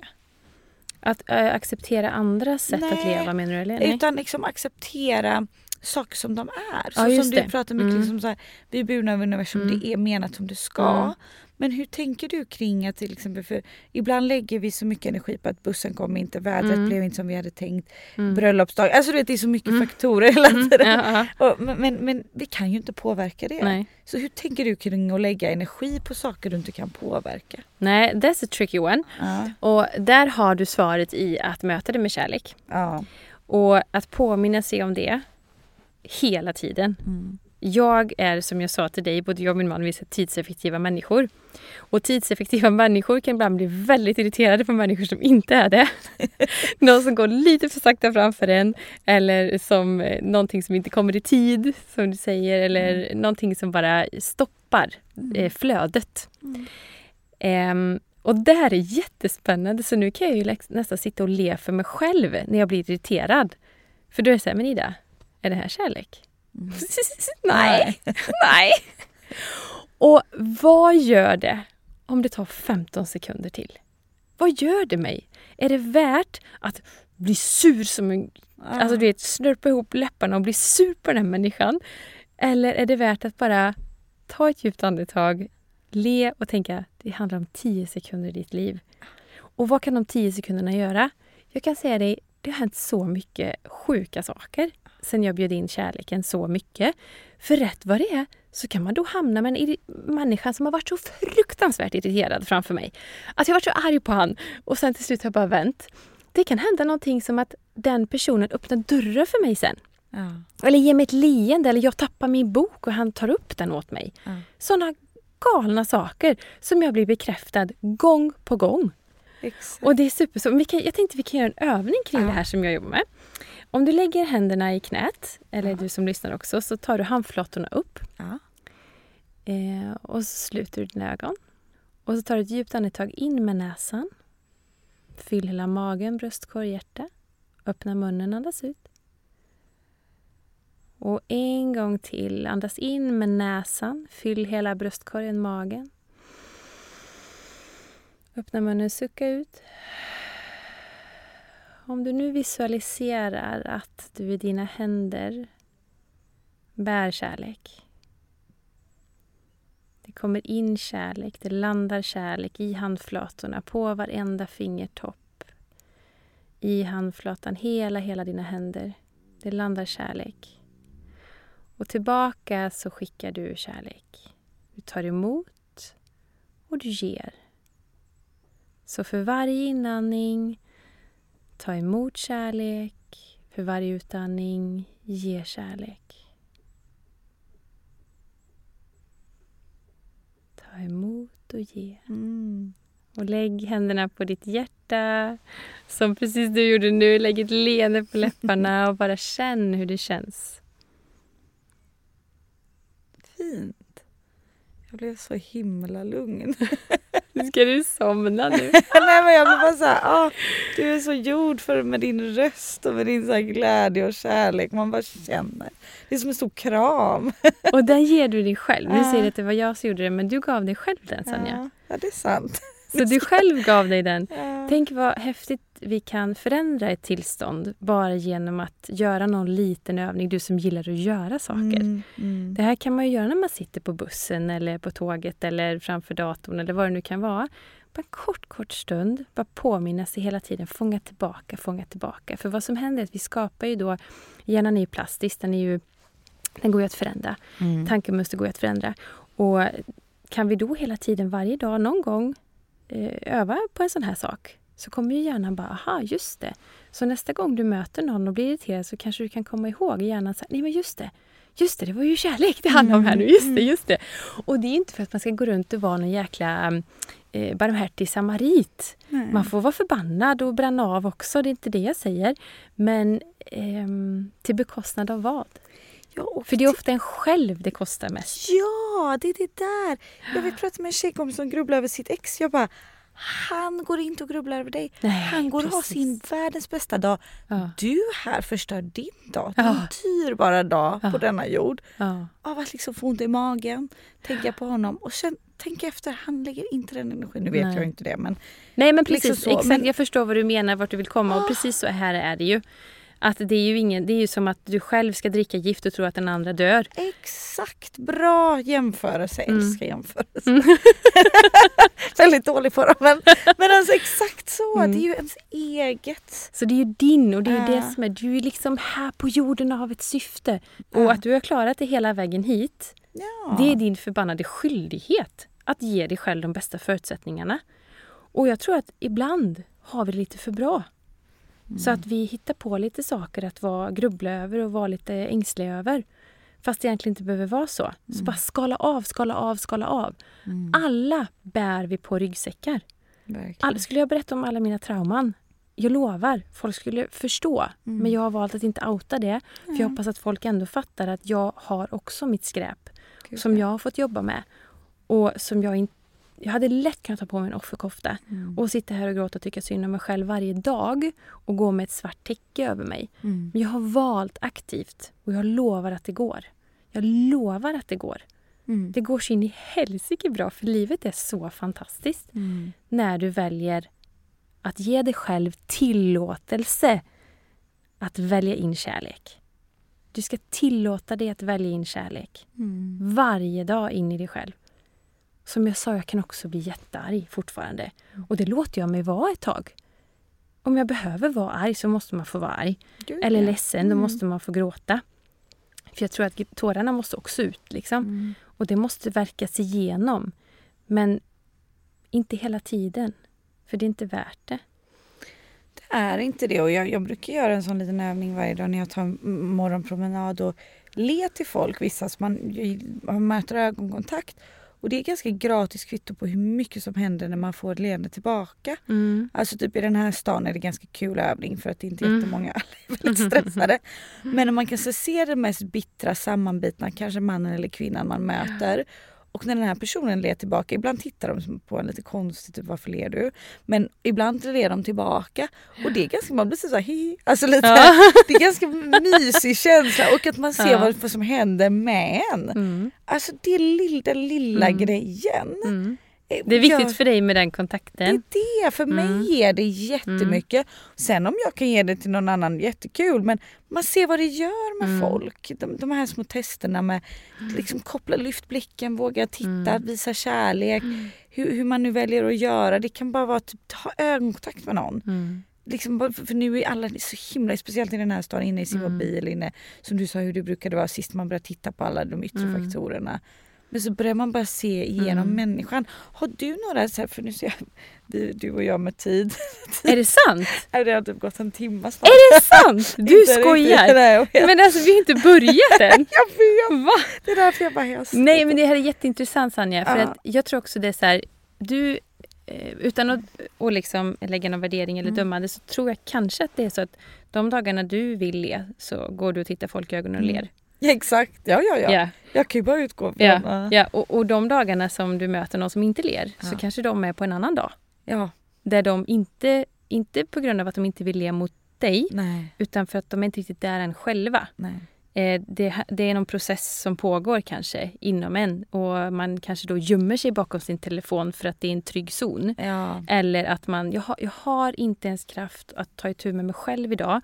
Att äh, acceptera andras sätt att Nej, leva menar du? Eller? Nej. Utan liksom acceptera saker som de är. Så Ja, som du det. pratar mycket Mm. liksom så här, vi är burna av universum, Mm. det är menat som det ska. Mm. Men hur tänker du kring att till exempel, för ibland lägger vi så mycket energi på att bussen kom inte, vädret Mm. blev inte som vi hade tänkt, Mm. bröllopsdag, alltså du vet det är så mycket Mm. faktorer hela Mm. tiden. Ja, Och, men, men, men vi kan ju inte påverka det. ja. Nej. Så hur tänker du kring att lägga energi på saker du inte kan påverka? Nej, that's a tricky one. Ja. Och där har du svaret i att möta det med kärlek. Ja. Och att påminna sig om det hela tiden. Mm. Jag är som jag sa till dig, både jag och min man, vi är tidseffektiva människor. Och tidseffektiva människor kan ibland bli väldigt irriterade på människor som inte är det. Någon som går lite för sakta framför en eller som eh, någonting som inte kommer i tid, som du säger, eller mm. någonting som bara stoppar mm. eh, flödet. Mm. Um, och det här är jättespännande så nu kan jag ju nästan sitta och le för mig själv när jag blir irriterad. För då är det så här, men Ida, är det här kärlek? Mm. nej, nej. Och vad gör det om det tar 15 sekunder till? Vad gör det mig? Är det värt att bli sur som en... Alltså du vet, snörpa ihop läpparna och bli sur på den här människan? Eller är det värt att bara ta ett djupt andetag, le och tänka det handlar om 10 sekunder i ditt liv. Och vad kan de 10 sekunderna göra? Jag kan säga dig, det har hänt så mycket sjuka saker sen jag bjöd in kärleken så mycket. För rätt vad det är så kan man då hamna med en människa som har varit så fruktansvärt irriterad framför mig. Att jag varit så arg på han och sen till slut har jag bara vänt. Det kan hända någonting som att den personen öppnar dörrar för mig sen. Ja. Eller ger mig ett leende eller jag tappar min bok och han tar upp den åt mig. Ja. Sådana galna saker som jag blir bekräftad gång på gång. Exakt. Och det är super. Så jag tänkte vi kan göra en övning kring ja. det här som jag jobbar med. Om du lägger händerna i knät, eller ja. du som lyssnar också, så tar du handflatorna upp. Ja. Eh, och så sluter du dina ögon. Och så tar du ett djupt andetag in med näsan. Fyll hela magen, bröstkorg, hjärta. Öppna munnen, andas ut. Och en gång till. Andas in med näsan. Fyll hela bröstkorgen, magen. Öppna munnen, sucka ut. Om du nu visualiserar att du i dina händer bär kärlek. Det kommer in kärlek, det landar kärlek i handflatorna, på varenda fingertopp. I handflatan, hela, hela dina händer. Det landar kärlek. Och tillbaka så skickar du kärlek. Du tar emot och du ger. Så för varje inandning Ta emot kärlek. För varje utandning, ge kärlek. Ta emot och ge. Mm. Och lägg händerna på ditt hjärta. Som precis du gjorde nu. Lägg ett leende på läpparna och bara känn hur det känns. Fint. Jag blev så himla lugn. Ska du somna nu? Nej men jag blir bara så här, ah, du är så gjord för med din röst och med din så glädje och kärlek. Man bara känner. Det är som en stor kram. och den ger du dig själv. Nu säger du att det var jag som gjorde det men du gav dig själv den Sanja. Ja, det är sant. Så du själv gav dig den. Ja. Tänk vad häftigt vi kan förändra ett tillstånd bara genom att göra någon liten övning. Du som gillar att göra saker. Mm, mm. Det här kan man ju göra när man sitter på bussen eller på tåget eller framför datorn eller vad det nu kan vara. Bara en kort, kort stund. Bara påminna sig hela tiden. Fånga tillbaka, fånga tillbaka. För vad som händer är att vi skapar ju då... Hjärnan är ju plastisk. Den, är ju, den går ju att förändra. Mm. Tankemönster går ju att förändra. Och kan vi då hela tiden, varje dag, någon gång öva på en sån här sak så kommer ju hjärnan bara, aha, just det. Så nästa gång du möter någon och blir irriterad så kanske du kan komma ihåg hjärnan så nej men just det. Just det, det var ju kärlek det handlade om här nu. Just det, mm. just det. Och det är inte för att man ska gå runt och vara någon jäkla eh, barmhärtig samarit. Nej. Man får vara förbannad och bränna av också, det är inte det jag säger. Men eh, till bekostnad av vad? Ja, för det är ofta en själv det kostar mest. Ja, det är det där. Jag vill prata med en tjejkompis som grubblar över sitt ex. Jag bara, han går inte och grubblar över dig. Nej, han går och har sin världens bästa dag. Ja. Du här förstör din dag. Din ja. dyrbara dag ja. på denna jord. Ja. Av att liksom få ont i magen, tänka på honom och sen tänka efter. Han lägger inte den energin. Nu vet Nej. jag inte det men... Nej men precis, liksom exakt. Men... Jag förstår vad du menar, vart du vill komma och precis så här är det ju. Att det är ju ingen, det är ju som att du själv ska dricka gift och tro att den andra dör. Exakt, bra jämförelse. Mm. Älskar jämförelse. Mm. Väldigt dålig på dem men, men alltså exakt så. Mm. Det är ju ens eget. Så det är ju din och det är äh. det som är, du är liksom här på jorden av ett syfte. Äh. Och att du har klarat det hela vägen hit. Ja. Det är din förbannade skyldighet att ge dig själv de bästa förutsättningarna. Och jag tror att ibland har vi det lite för bra. Så att vi hittar på lite saker att vara, grubbla över och vara lite ängsliga över. Fast det egentligen inte behöver vara så. Så Mm. bara skala av, skala av, skala av. Alla bär vi på ryggsäckar. All, skulle jag berätta om alla mina trauman, jag lovar, folk skulle förstå. Mm. Men jag har valt att inte outa det. För jag hoppas att folk ändå fattar att jag har också mitt skräp. Gud, som ja. jag har fått jobba med. Och som jag inte... Jag hade lätt kunnat ta på mig en offerkofta Mm. och sitta här och gråta och tycka synd om mig själv varje dag och gå med ett svart täcke över mig. Mm. Men jag har valt aktivt och jag lovar att det går. Jag lovar att det går. Mm. Det går så in i helsike bra för livet är så fantastiskt Mm. när du väljer att ge dig själv tillåtelse att välja in kärlek. Du ska tillåta dig att välja in kärlek Mm. varje dag in i dig själv. Som jag sa, jag kan också bli jättearg fortfarande. Och det låter jag mig vara ett tag. Om jag behöver vara arg så måste man få vara arg. Gud, Eller ledsen, då Mm. måste man få gråta. För jag tror att tårarna måste också ut. Liksom. Mm. Och det måste verkas igenom. Men inte hela tiden. För det är inte värt det. Det är inte det och jag, jag brukar göra en sån liten övning varje dag när jag tar en morgonpromenad och le till folk. Vissa som man man möter ögonkontakt och det är ganska gratis kvitto på hur mycket som händer när man får ett leende tillbaka. Mm. Alltså typ i den här stan är det ganska kul övning för att det inte är Mm. jättemånga, alla är väldigt stressade. Men om man kan se det mest bittra, sammanbitna, kanske mannen eller kvinnan man möter. Och när den här personen ler tillbaka, ibland tittar de på en lite konstigt, typ varför ler du? Men ibland ler de tillbaka och det är ganska, man blir så här, hi, alltså lite, Ja. det är ganska mysig känsla och att man ser Ja. vad, vad som händer med en. Mm. Alltså det lilla, den lilla Mm. grejen. Mm. Det är viktigt gör- för dig med den det kontakten. är det, för mig Mm. ger det jättemycket. Sen om jag kan ge det till någon annan, jättekul. Men man ser vad det gör med Mm. folk. De, de här små testerna med liksom koppla, lyft blicken, våga titta, Mm. visa kärlek. Hur, hur man nu väljer att göra. Det kan bara vara att typ, ha ögonkontakt med någon. Mm. Liksom, för, nu är alla så himla, speciellt i den här staden, inne i sin Mm. mobil, inne, som du sa hur det brukade vara sist man började titta på alla de yttre Mm. faktorerna. Men så börjar man bara se igenom Mm. människan. Har du några, så här, för nu ser jag, du, och jag med tid. Är det sant? Det har typ gått en timme snart. Är det sant? Du skojar! Vet. Men alltså vi har inte börjat än. Jag vet. Va? Det är därför jag bara jag Nej men det här är jätteintressant Sanja. För Ja. att jag tror också det är så här. Du, eh, utan att och liksom lägga någon värdering eller Mm. dömande så tror jag kanske att det är så att de dagarna du vill le så går du och tittar folk i ögonen och Mm. ler. Ja, exakt, ja ja ja. Ja, Jag kan ju bara utgå från... ja, ja. Och, och de dagarna som du möter någon som inte ler så Ja. kanske de är på en annan dag. ja. Där de inte, inte på grund av att de inte vill le mot dig Nej, utan för att de är inte riktigt där än själva. nej. Eh, det, det är någon process som pågår kanske inom en och man kanske då gömmer sig bakom sin telefon för att det är en trygg zon. Ja. Eller att man, jag har, jag har inte ens kraft att ta itu med mig själv idag.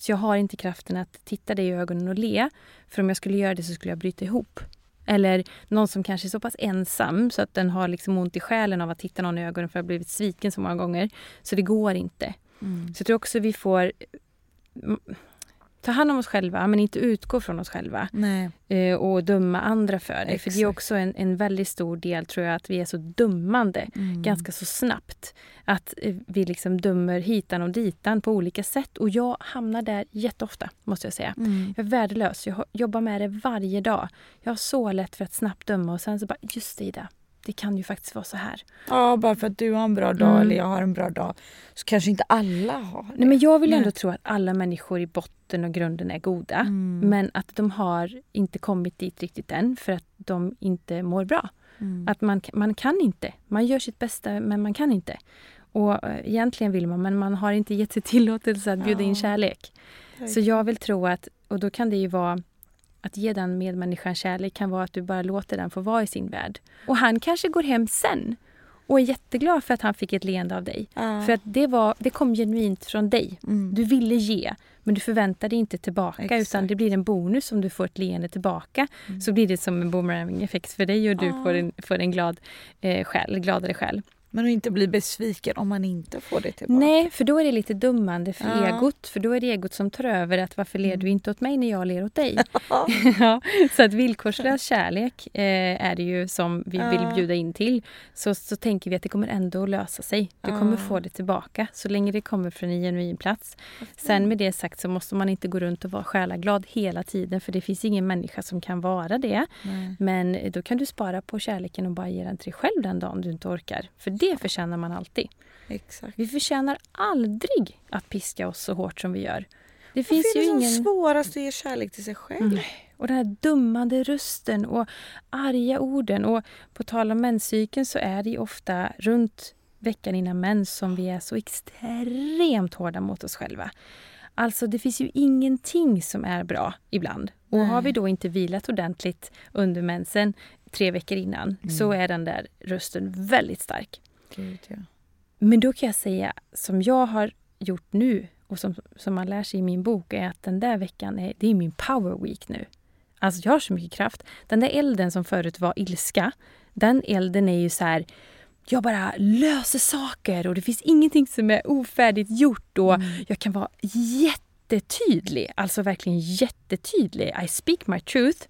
Så jag har inte kraften att titta dig i ögonen och le. För om jag skulle göra det så skulle jag bryta ihop. Eller någon som kanske är så pass ensam så att den har liksom ont i själen av att titta någon i ögonen för att ha blivit sviken så många gånger. Så det går inte. Mm. Så jag tror också vi får ta hand om oss själva men inte utgå från oss själva eh, och döma andra för det. För det är Exakt. också en, en väldigt stor del tror jag att vi är så dömande Mm. ganska så snabbt. Att eh, vi liksom dömer hitan och ditan på olika sätt. Och jag hamnar där jätteofta, måste jag säga. Mm. Jag är värdelös. Jag jobbar med det varje dag. Jag har så lätt för att snabbt döma och sen så bara, just det Ida, det kan ju faktiskt vara så här. Ja, bara för att du har en bra dag Mm. eller jag har en bra dag så kanske inte alla har det. Nej, men jag vill Nej. ändå tro att alla människor i botten och grunden är goda. Mm. Men att de har inte kommit dit riktigt än för att de inte mår bra. Mm. Att man, man kan inte. Man gör sitt bästa men man kan inte. Och eh, egentligen vill man men man har inte gett sig tillåtelse att bjuda in Ja. kärlek. Så jag vill tro att, och då kan det ju vara att ge den medmänniskan kärlek kan vara att du bara låter den få vara i sin värld. Och han kanske går hem sen och är jätteglad för att han fick ett leende av dig. ja. För att det, var, det kom genuint från dig. mm. Du ville ge, men du förväntade inte tillbaka Exakt. utan det blir en bonus om du får ett leende tillbaka. Mm. Så blir det som en boomerang-effekt för dig och du Ja. får en, får en glad, eh, själ, gladare själ. Men att inte bli besviken om man inte får det tillbaka. Nej, för då är det lite dummande för Ja. egot. För då är det egot som tar över att varför ler Mm. du inte åt mig när jag ler åt dig? ja, så att villkorslös kärlek eh, är det ju som vi vill Ja. bjuda in till. Så, så tänker vi att det kommer ändå att lösa sig. Du kommer få det tillbaka så länge det kommer från en genuin plats. Sen med det sagt så måste man inte gå runt och vara själaglad hela tiden för det finns ingen människa som kan vara det. Nej. Men då kan du spara på kärleken och bara ge den till dig själv den dagen du inte orkar. För det förtjänar man alltid. Exakt. Vi förtjänar aldrig att piska oss så hårt som vi gör. Det Varför finns är det ingen... svårast att ge kärlek till sig själv? Nej. Och den här dummande rösten och arga orden. Och på tal om menscykeln så är det ju ofta runt veckan innan mens som vi är så extremt hårda mot oss själva. Alltså det finns ju ingenting som är bra ibland. Och Nej. har vi då inte vilat ordentligt under mensen tre veckor innan så är den där rösten väldigt stark. Gud, ja. Men då kan jag säga, som jag har gjort nu och som, som man lär sig i min bok, är att den där veckan är, det är min power week nu. Alltså jag har så mycket kraft. Den där elden som förut var ilska, den elden är ju så här, jag bara löser saker och det finns ingenting som är ofärdigt gjort och jag kan vara jättetydlig, alltså verkligen jättetydlig. I speak my truth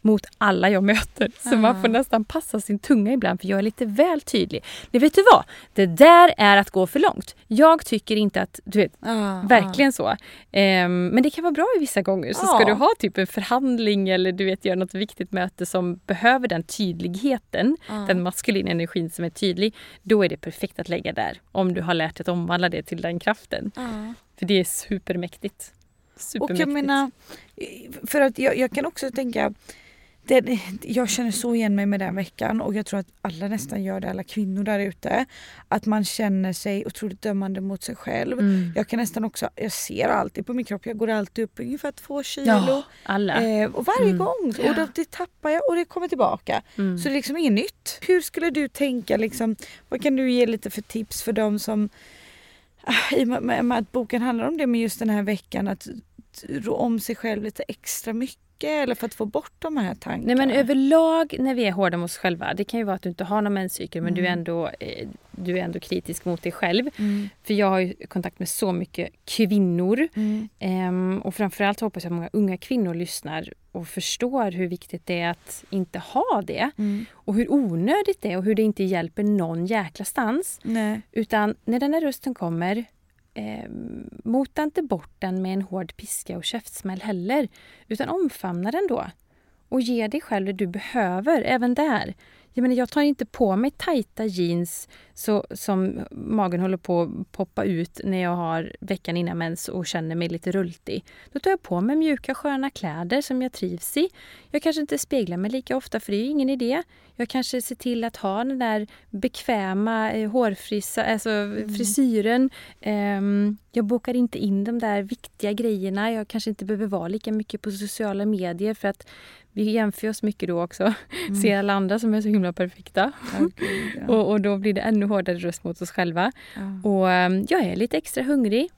mot alla jag möter. Så man får nästan passa sin tunga ibland för jag är lite väl tydlig. Men vet du vad? Det där är att gå för långt. Jag tycker inte att, du vet, Ah, verkligen så. Ehm, men det kan vara bra i vissa gånger. Så ska du ha typ en förhandling eller du vet göra något viktigt möte som behöver den tydligheten, den maskulina energin som är tydlig, då är det perfekt att lägga där. Om du har lärt dig att omvandla det till den kraften. ah, ah. För det är supermäktigt. Och Supermäktigt. jag menar, för att jag, jag kan också tänka, det, jag känner så igen mig med den veckan och jag tror att alla nästan gör det, alla kvinnor där ute. Att man känner sig otroligt dömande mot sig själv. Mm. Jag kan nästan också, jag ser alltid på min kropp, jag går alltid upp ungefär två kilo. Ja, alla. Eh, och varje Mm. gång. Och då, det tappar jag och det kommer tillbaka. Mm. Så det är liksom inget nytt. Hur skulle du tänka, liksom, vad kan du ge lite för tips för dem som ah, i och med att boken handlar om det med just den här veckan att rå om sig själv lite extra mycket eller för att få bort de här tankarna? Nej men överlag när vi är hårda mot oss själva, det kan ju vara att du inte har någon menscykel men du, är ändå, eh, du är ändå kritisk mot dig själv. Mm. För jag har ju kontakt med så mycket kvinnor. Mm. Ehm, och framförallt hoppas jag att många unga kvinnor lyssnar och förstår hur viktigt det är att inte ha det. Mm. Och hur onödigt det är och hur det inte hjälper någon jäkla stans. Nej. Utan när den här rösten kommer, eh, mota inte bort den med en hård piska och käftsmäll heller. Utan omfamna den då. Och ge dig själv det du behöver, även där. Jag, menar, jag tar inte på mig tajta jeans så, som magen håller på att poppa ut när jag har veckan innan mens och känner mig lite rultig. Då tar jag på mig mjuka sköna kläder som jag trivs i. Jag kanske inte speglar mig lika ofta för det är ju ingen idé. Jag kanske ser till att ha den där bekväma eh, hårfrissa, alltså frisyren. Ehm, jag bokar inte in de där viktiga grejerna. Jag kanske inte behöver vara lika mycket på sociala medier för att vi jämför oss mycket då också. Ser alla andra som är så himla perfekta. Gud, ja. Och, och då blir det ännu hårdare röst mot oss själva. Ja. Och ehm, jag är lite extra hungrig.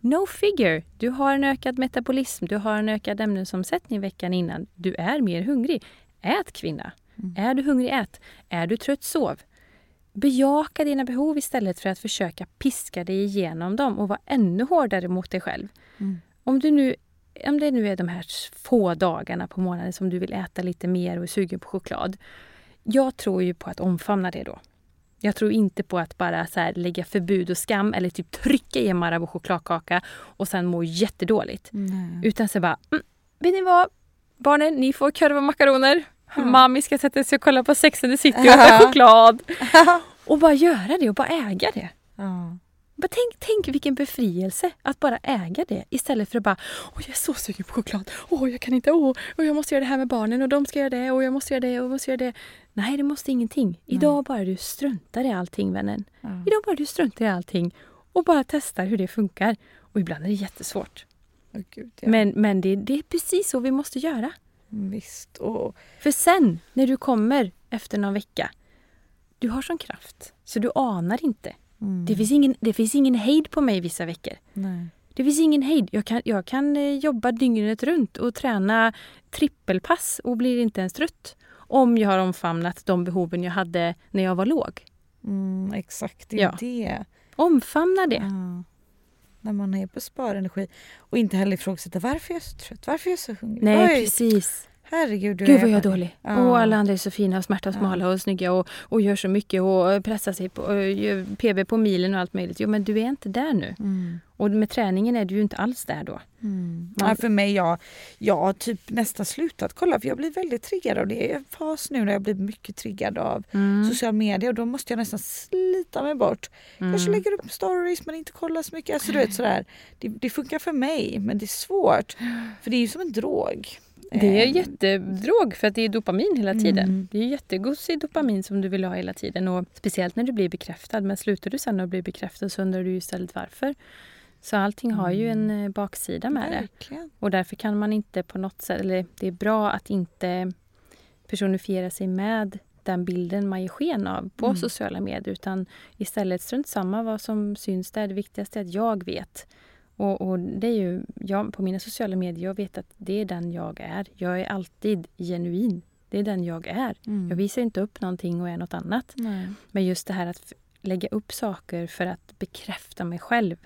No figure. Du har en ökad metabolism, du har en ökad ämnesomsättning veckan innan. Du är mer hungrig. Ät kvinna. Är du hungrig, ät. Är du trött, sov. Bejaka dina behov istället för att försöka piska dig igenom dem och vara ännu hårdare mot dig själv. Mm. Om, du nu, om det nu är de här få dagarna på månaden som du vill äta lite mer och är sugen på choklad. Jag tror ju på att omfamna det då. Jag tror inte på att bara så här lägga förbud och skam eller typ trycka i en Marabou chokladkaka och sen må jättedåligt. Nej. Utan så bara, mm, vet ni vad? Barnen, ni får korv och makaroner. Mami ska sätta sig och kolla på Sex and the City och äta choklad. Och bara göra det och bara äga det. Ja. Tänk, tänk vilken befrielse att bara äga det istället för att bara Åh, jag är så sugen på choklad. Åh, jag kan inte. Åh, och jag måste göra det här med barnen och de ska göra det och jag måste göra det och jag måste göra det. Nej, det måste ingenting. Idag bara du struntar i allting, vännen. Ja. Idag bara du struntar i allting och bara testar hur det funkar. Och ibland är det jättesvårt. Åh, gud, ja. Men, men det, det är precis så vi måste göra. Visst. Och, För sen, när du kommer efter någon vecka, du har sån kraft så du anar inte. Mm. Det, finns ingen, det finns ingen hejd på mig vissa veckor. Nej. Det finns ingen hejd. Jag kan, jag kan eh, jobba dygnet runt och träna trippelpass och blir inte ens trött. Om jag har omfamnat de behoven jag hade när jag var låg. Mm. Mm, exakt, det är Ja. det. Omfamna det. Ja. När man är på sparenergi och inte heller ifrågasätta varför jag är så trött, varför är jag så hungrig. Nej, Oj, precis. Herregud. du Gud vad jag är dålig. Ja. Och alla andra är så fina och smarta och Ja. smala och snygga och, och gör så mycket och pressar sig på PB på milen och allt möjligt. Jo men du är inte där nu. Mm. Och med träningen är du ju inte alls där då. Mm. Man- Ja, för mig, jag, jag har typ nästan slutat kolla för jag blir väldigt triggad av det. Jag är en fas nu när jag blir mycket triggad av Mm. social media och då måste jag nästan slita mig bort. Kanske lägger upp stories men inte kollar så mycket. Alltså, du vet, sådär. Det, det funkar för mig men det är svårt. För det är ju som en drog. Det är Eh, jättedrog för att det är dopamin hela tiden. Mm. Det är jättegosig dopamin som du vill ha hela tiden. Och speciellt när du blir bekräftad. Men slutar du sen att bli bekräftad så undrar du istället varför. Så allting har ju en eh, baksida med det. Verkligen. Och därför kan man inte på något sätt, eller det är bra att inte personifiera sig med den bilden man ger sken av på Mm. sociala medier utan istället strunt samma vad som syns där. Det viktigaste är att jag vet. Och, och det är ju, jag, på mina sociala medier, jag vet att det är den jag är. Jag är alltid genuin. Det är den jag är. Mm. Jag visar inte upp någonting och är något annat. Nej. Men just det här att lägga upp saker för att bekräfta mig själv.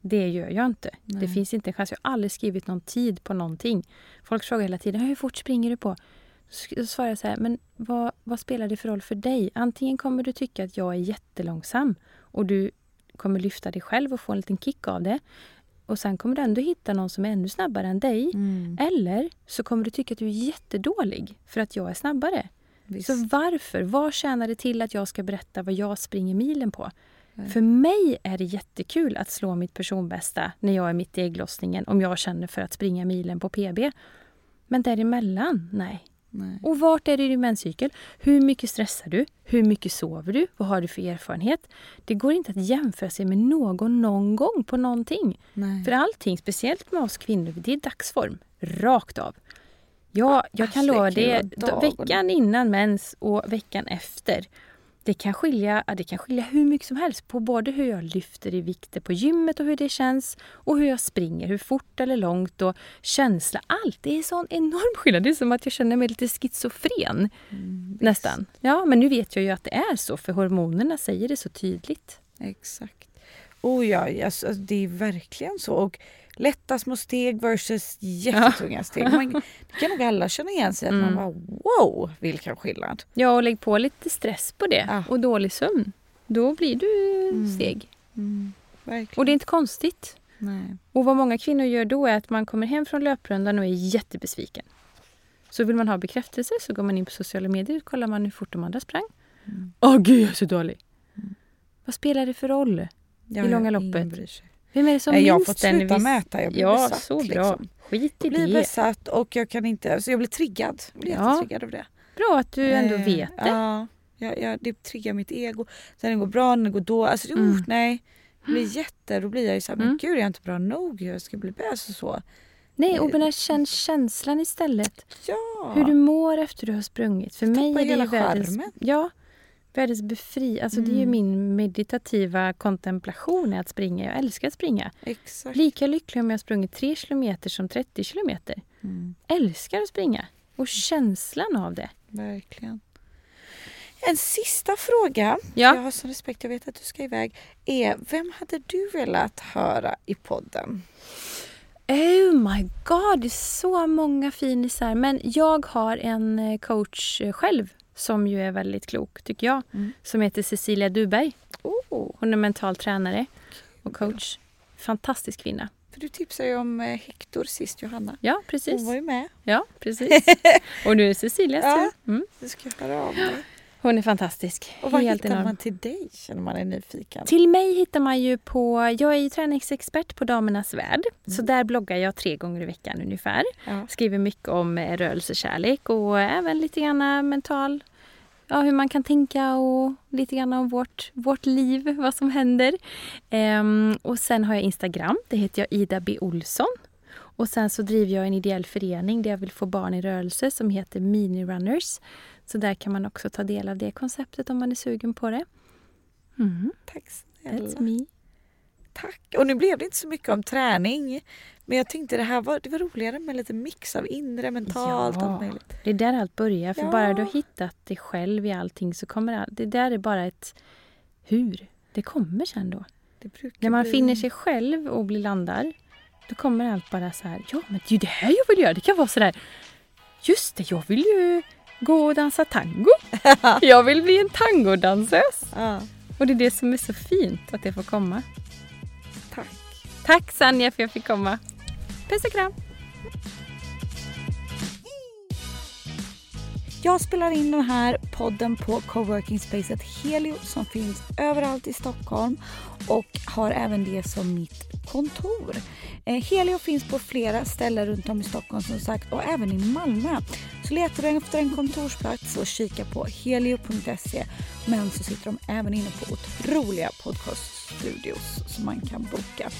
Det gör jag inte. Det Nej. finns inte en chans. Jag har aldrig skrivit någon tid på någonting. Folk frågar hela tiden hur fort springer du på? Så svarar jag så här, men vad, vad spelar det för roll för dig? Antingen kommer du tycka att jag är jättelångsam och du kommer lyfta dig själv och få en liten kick av det. Och sen kommer du ändå hitta någon som är ännu snabbare än dig. Mm. Eller så kommer du tycka att du är jättedålig för att jag är snabbare. Visst. Så varför? Vad tjänar det till att jag ska berätta vad jag springer milen på? Nej. För mig är det jättekul att slå mitt personbästa när jag är mitt i ägglossningen om jag känner för att springa milen på PB. Men däremellan, nej. Nej. Och vart är du i din menscykel? Hur mycket stressar du? Hur mycket sover du? Vad har du för erfarenhet? Det går inte att jämföra sig med någon någon gång på någonting. Nej. För allting, speciellt med oss kvinnor, det är dagsform. Rakt av. Ja, jag kan Alltså, det lova det. Veckan innan mens och veckan efter. Det kan, skilja, ja, det kan skilja hur mycket som helst på både hur jag lyfter i vikter på gymmet och hur det känns och hur jag springer, hur fort eller långt och känsla. Allt. Det är sån enorm skillnad. Det är som att jag känner mig lite schizofren. Mm, Nästan. Ja, men nu vet jag ju att det är så för hormonerna säger det så tydligt. Exakt. Oh ja, alltså, det är verkligen så. Och lätta små steg versus jättetunga steg. Man, det kan nog alla känna igen sig att man Mm. bara wow, vilken skillnad. Ja, och lägg på lite stress på det Ja. och dålig sömn. Då blir du Mm. steg. Verkligen. Och det är inte konstigt. Nej. Och vad många kvinnor gör då är att man kommer hem från löprundan och är jättebesviken. Så vill man ha bekräftelse så går man in på sociala medier och kollar man hur fort de andra sprang. Mm. Åh gud, jag är så dålig! Vad spelar det för roll? Ja, I långa loppet. Vem är det som jag har fått sluta Visst- mäta, jag blir Ja, besatt, så bra. liksom. Skit i Jag blir det. besatt och jag kan inte, alltså jag blir triggad. Jag blir Ja. jättetriggad av det. Bra att du ändå Eh, vet det. Ja, ja, ja, det triggar mitt ego. Sen det går bra, när det går då. Alltså, Mm. uh, nej. Det blir jätte, då blir jag ju såhär, men Mm. gud jag är inte bra nog. Jag ska bli bäst och så. Nej, och här känn känslan istället. Ja. Hur du mår efter du har sprungit. För mig tappar är det hela världens, ja, världens befri... Alltså det är ju Mm. min meditativa kontemplation är att springa. Jag älskar att springa. Exakt. Lika lycklig om jag sprungit 3 kilometer som 30 kilometer. Mm, Älskar att springa. Och känslan av det. verkligen. En sista fråga. Ja. Jag har sån respekt, jag vet att du ska iväg. Är, vem hade du velat höra i podden? Oh my god, det är så många finisar. Men jag har en eh, coach eh, själv som ju är väldigt klok, tycker jag. Mm. Som heter Cecilia Duberg. Oh, Hon är mental tränare och coach. Fantastisk kvinna. för du tipsade ju om eh, Hector sist, Johanna. Ja, precis. Hon var ju med. Ja, precis. Och nu är det Cecilias Ja. tur. Mm. Du ska höra av mig. Hon är fantastisk. Och vad Helt hittar enorm. man till dig känner man är nyfiken? Till mig hittar man ju på... Jag är ju träningsexpert på Damernas Värld. Så där bloggar jag tre gånger i veckan ungefär. Ja. Skriver mycket om eh, rörelsekärlek och även lite grann mental... Ja, hur man kan tänka och lite grann om vårt, vårt liv, vad som händer. Ehm, och sen har jag Instagram. Det heter jag Ida B. Olsson. Och sen så driver jag en ideell förening där jag vill få barn i rörelse som heter Mini Runners. Så där kan man också ta del av det konceptet om man är sugen på det. Mm, Tack that's snälla. me. Tack. Och nu blev det inte så mycket om träning. Men jag tänkte det här var, det var roligare med lite mix av inre, mentalt, Ja. allt möjligt. Det är där allt börjar. För Ja. bara du har hittat dig själv i allting så kommer allt... Det där är bara ett hur. Det kommer sen då. När man bli- finner sig själv och blir landar, då kommer allt bara så här. Ja, men det är ju det här jag vill göra. Det kan vara så där. Just det, jag vill ju gå och dansa tango. Jag vill bli en tangodansös. Ja, Och det är det som är så fint att det får komma. tack. Tack Sanja för att jag fick komma. Puss och kram. Jag spelar in den här podden på coworking spacet Helio som finns överallt i Stockholm och har även det som mitt kontor. Eh, helio finns på flera ställen runt om i Stockholm som sagt och även i Malmö. Så letar du efter en kontorsplats så kika på helio.se men så sitter de även inne på otroliga podcaststudios som man kan boka.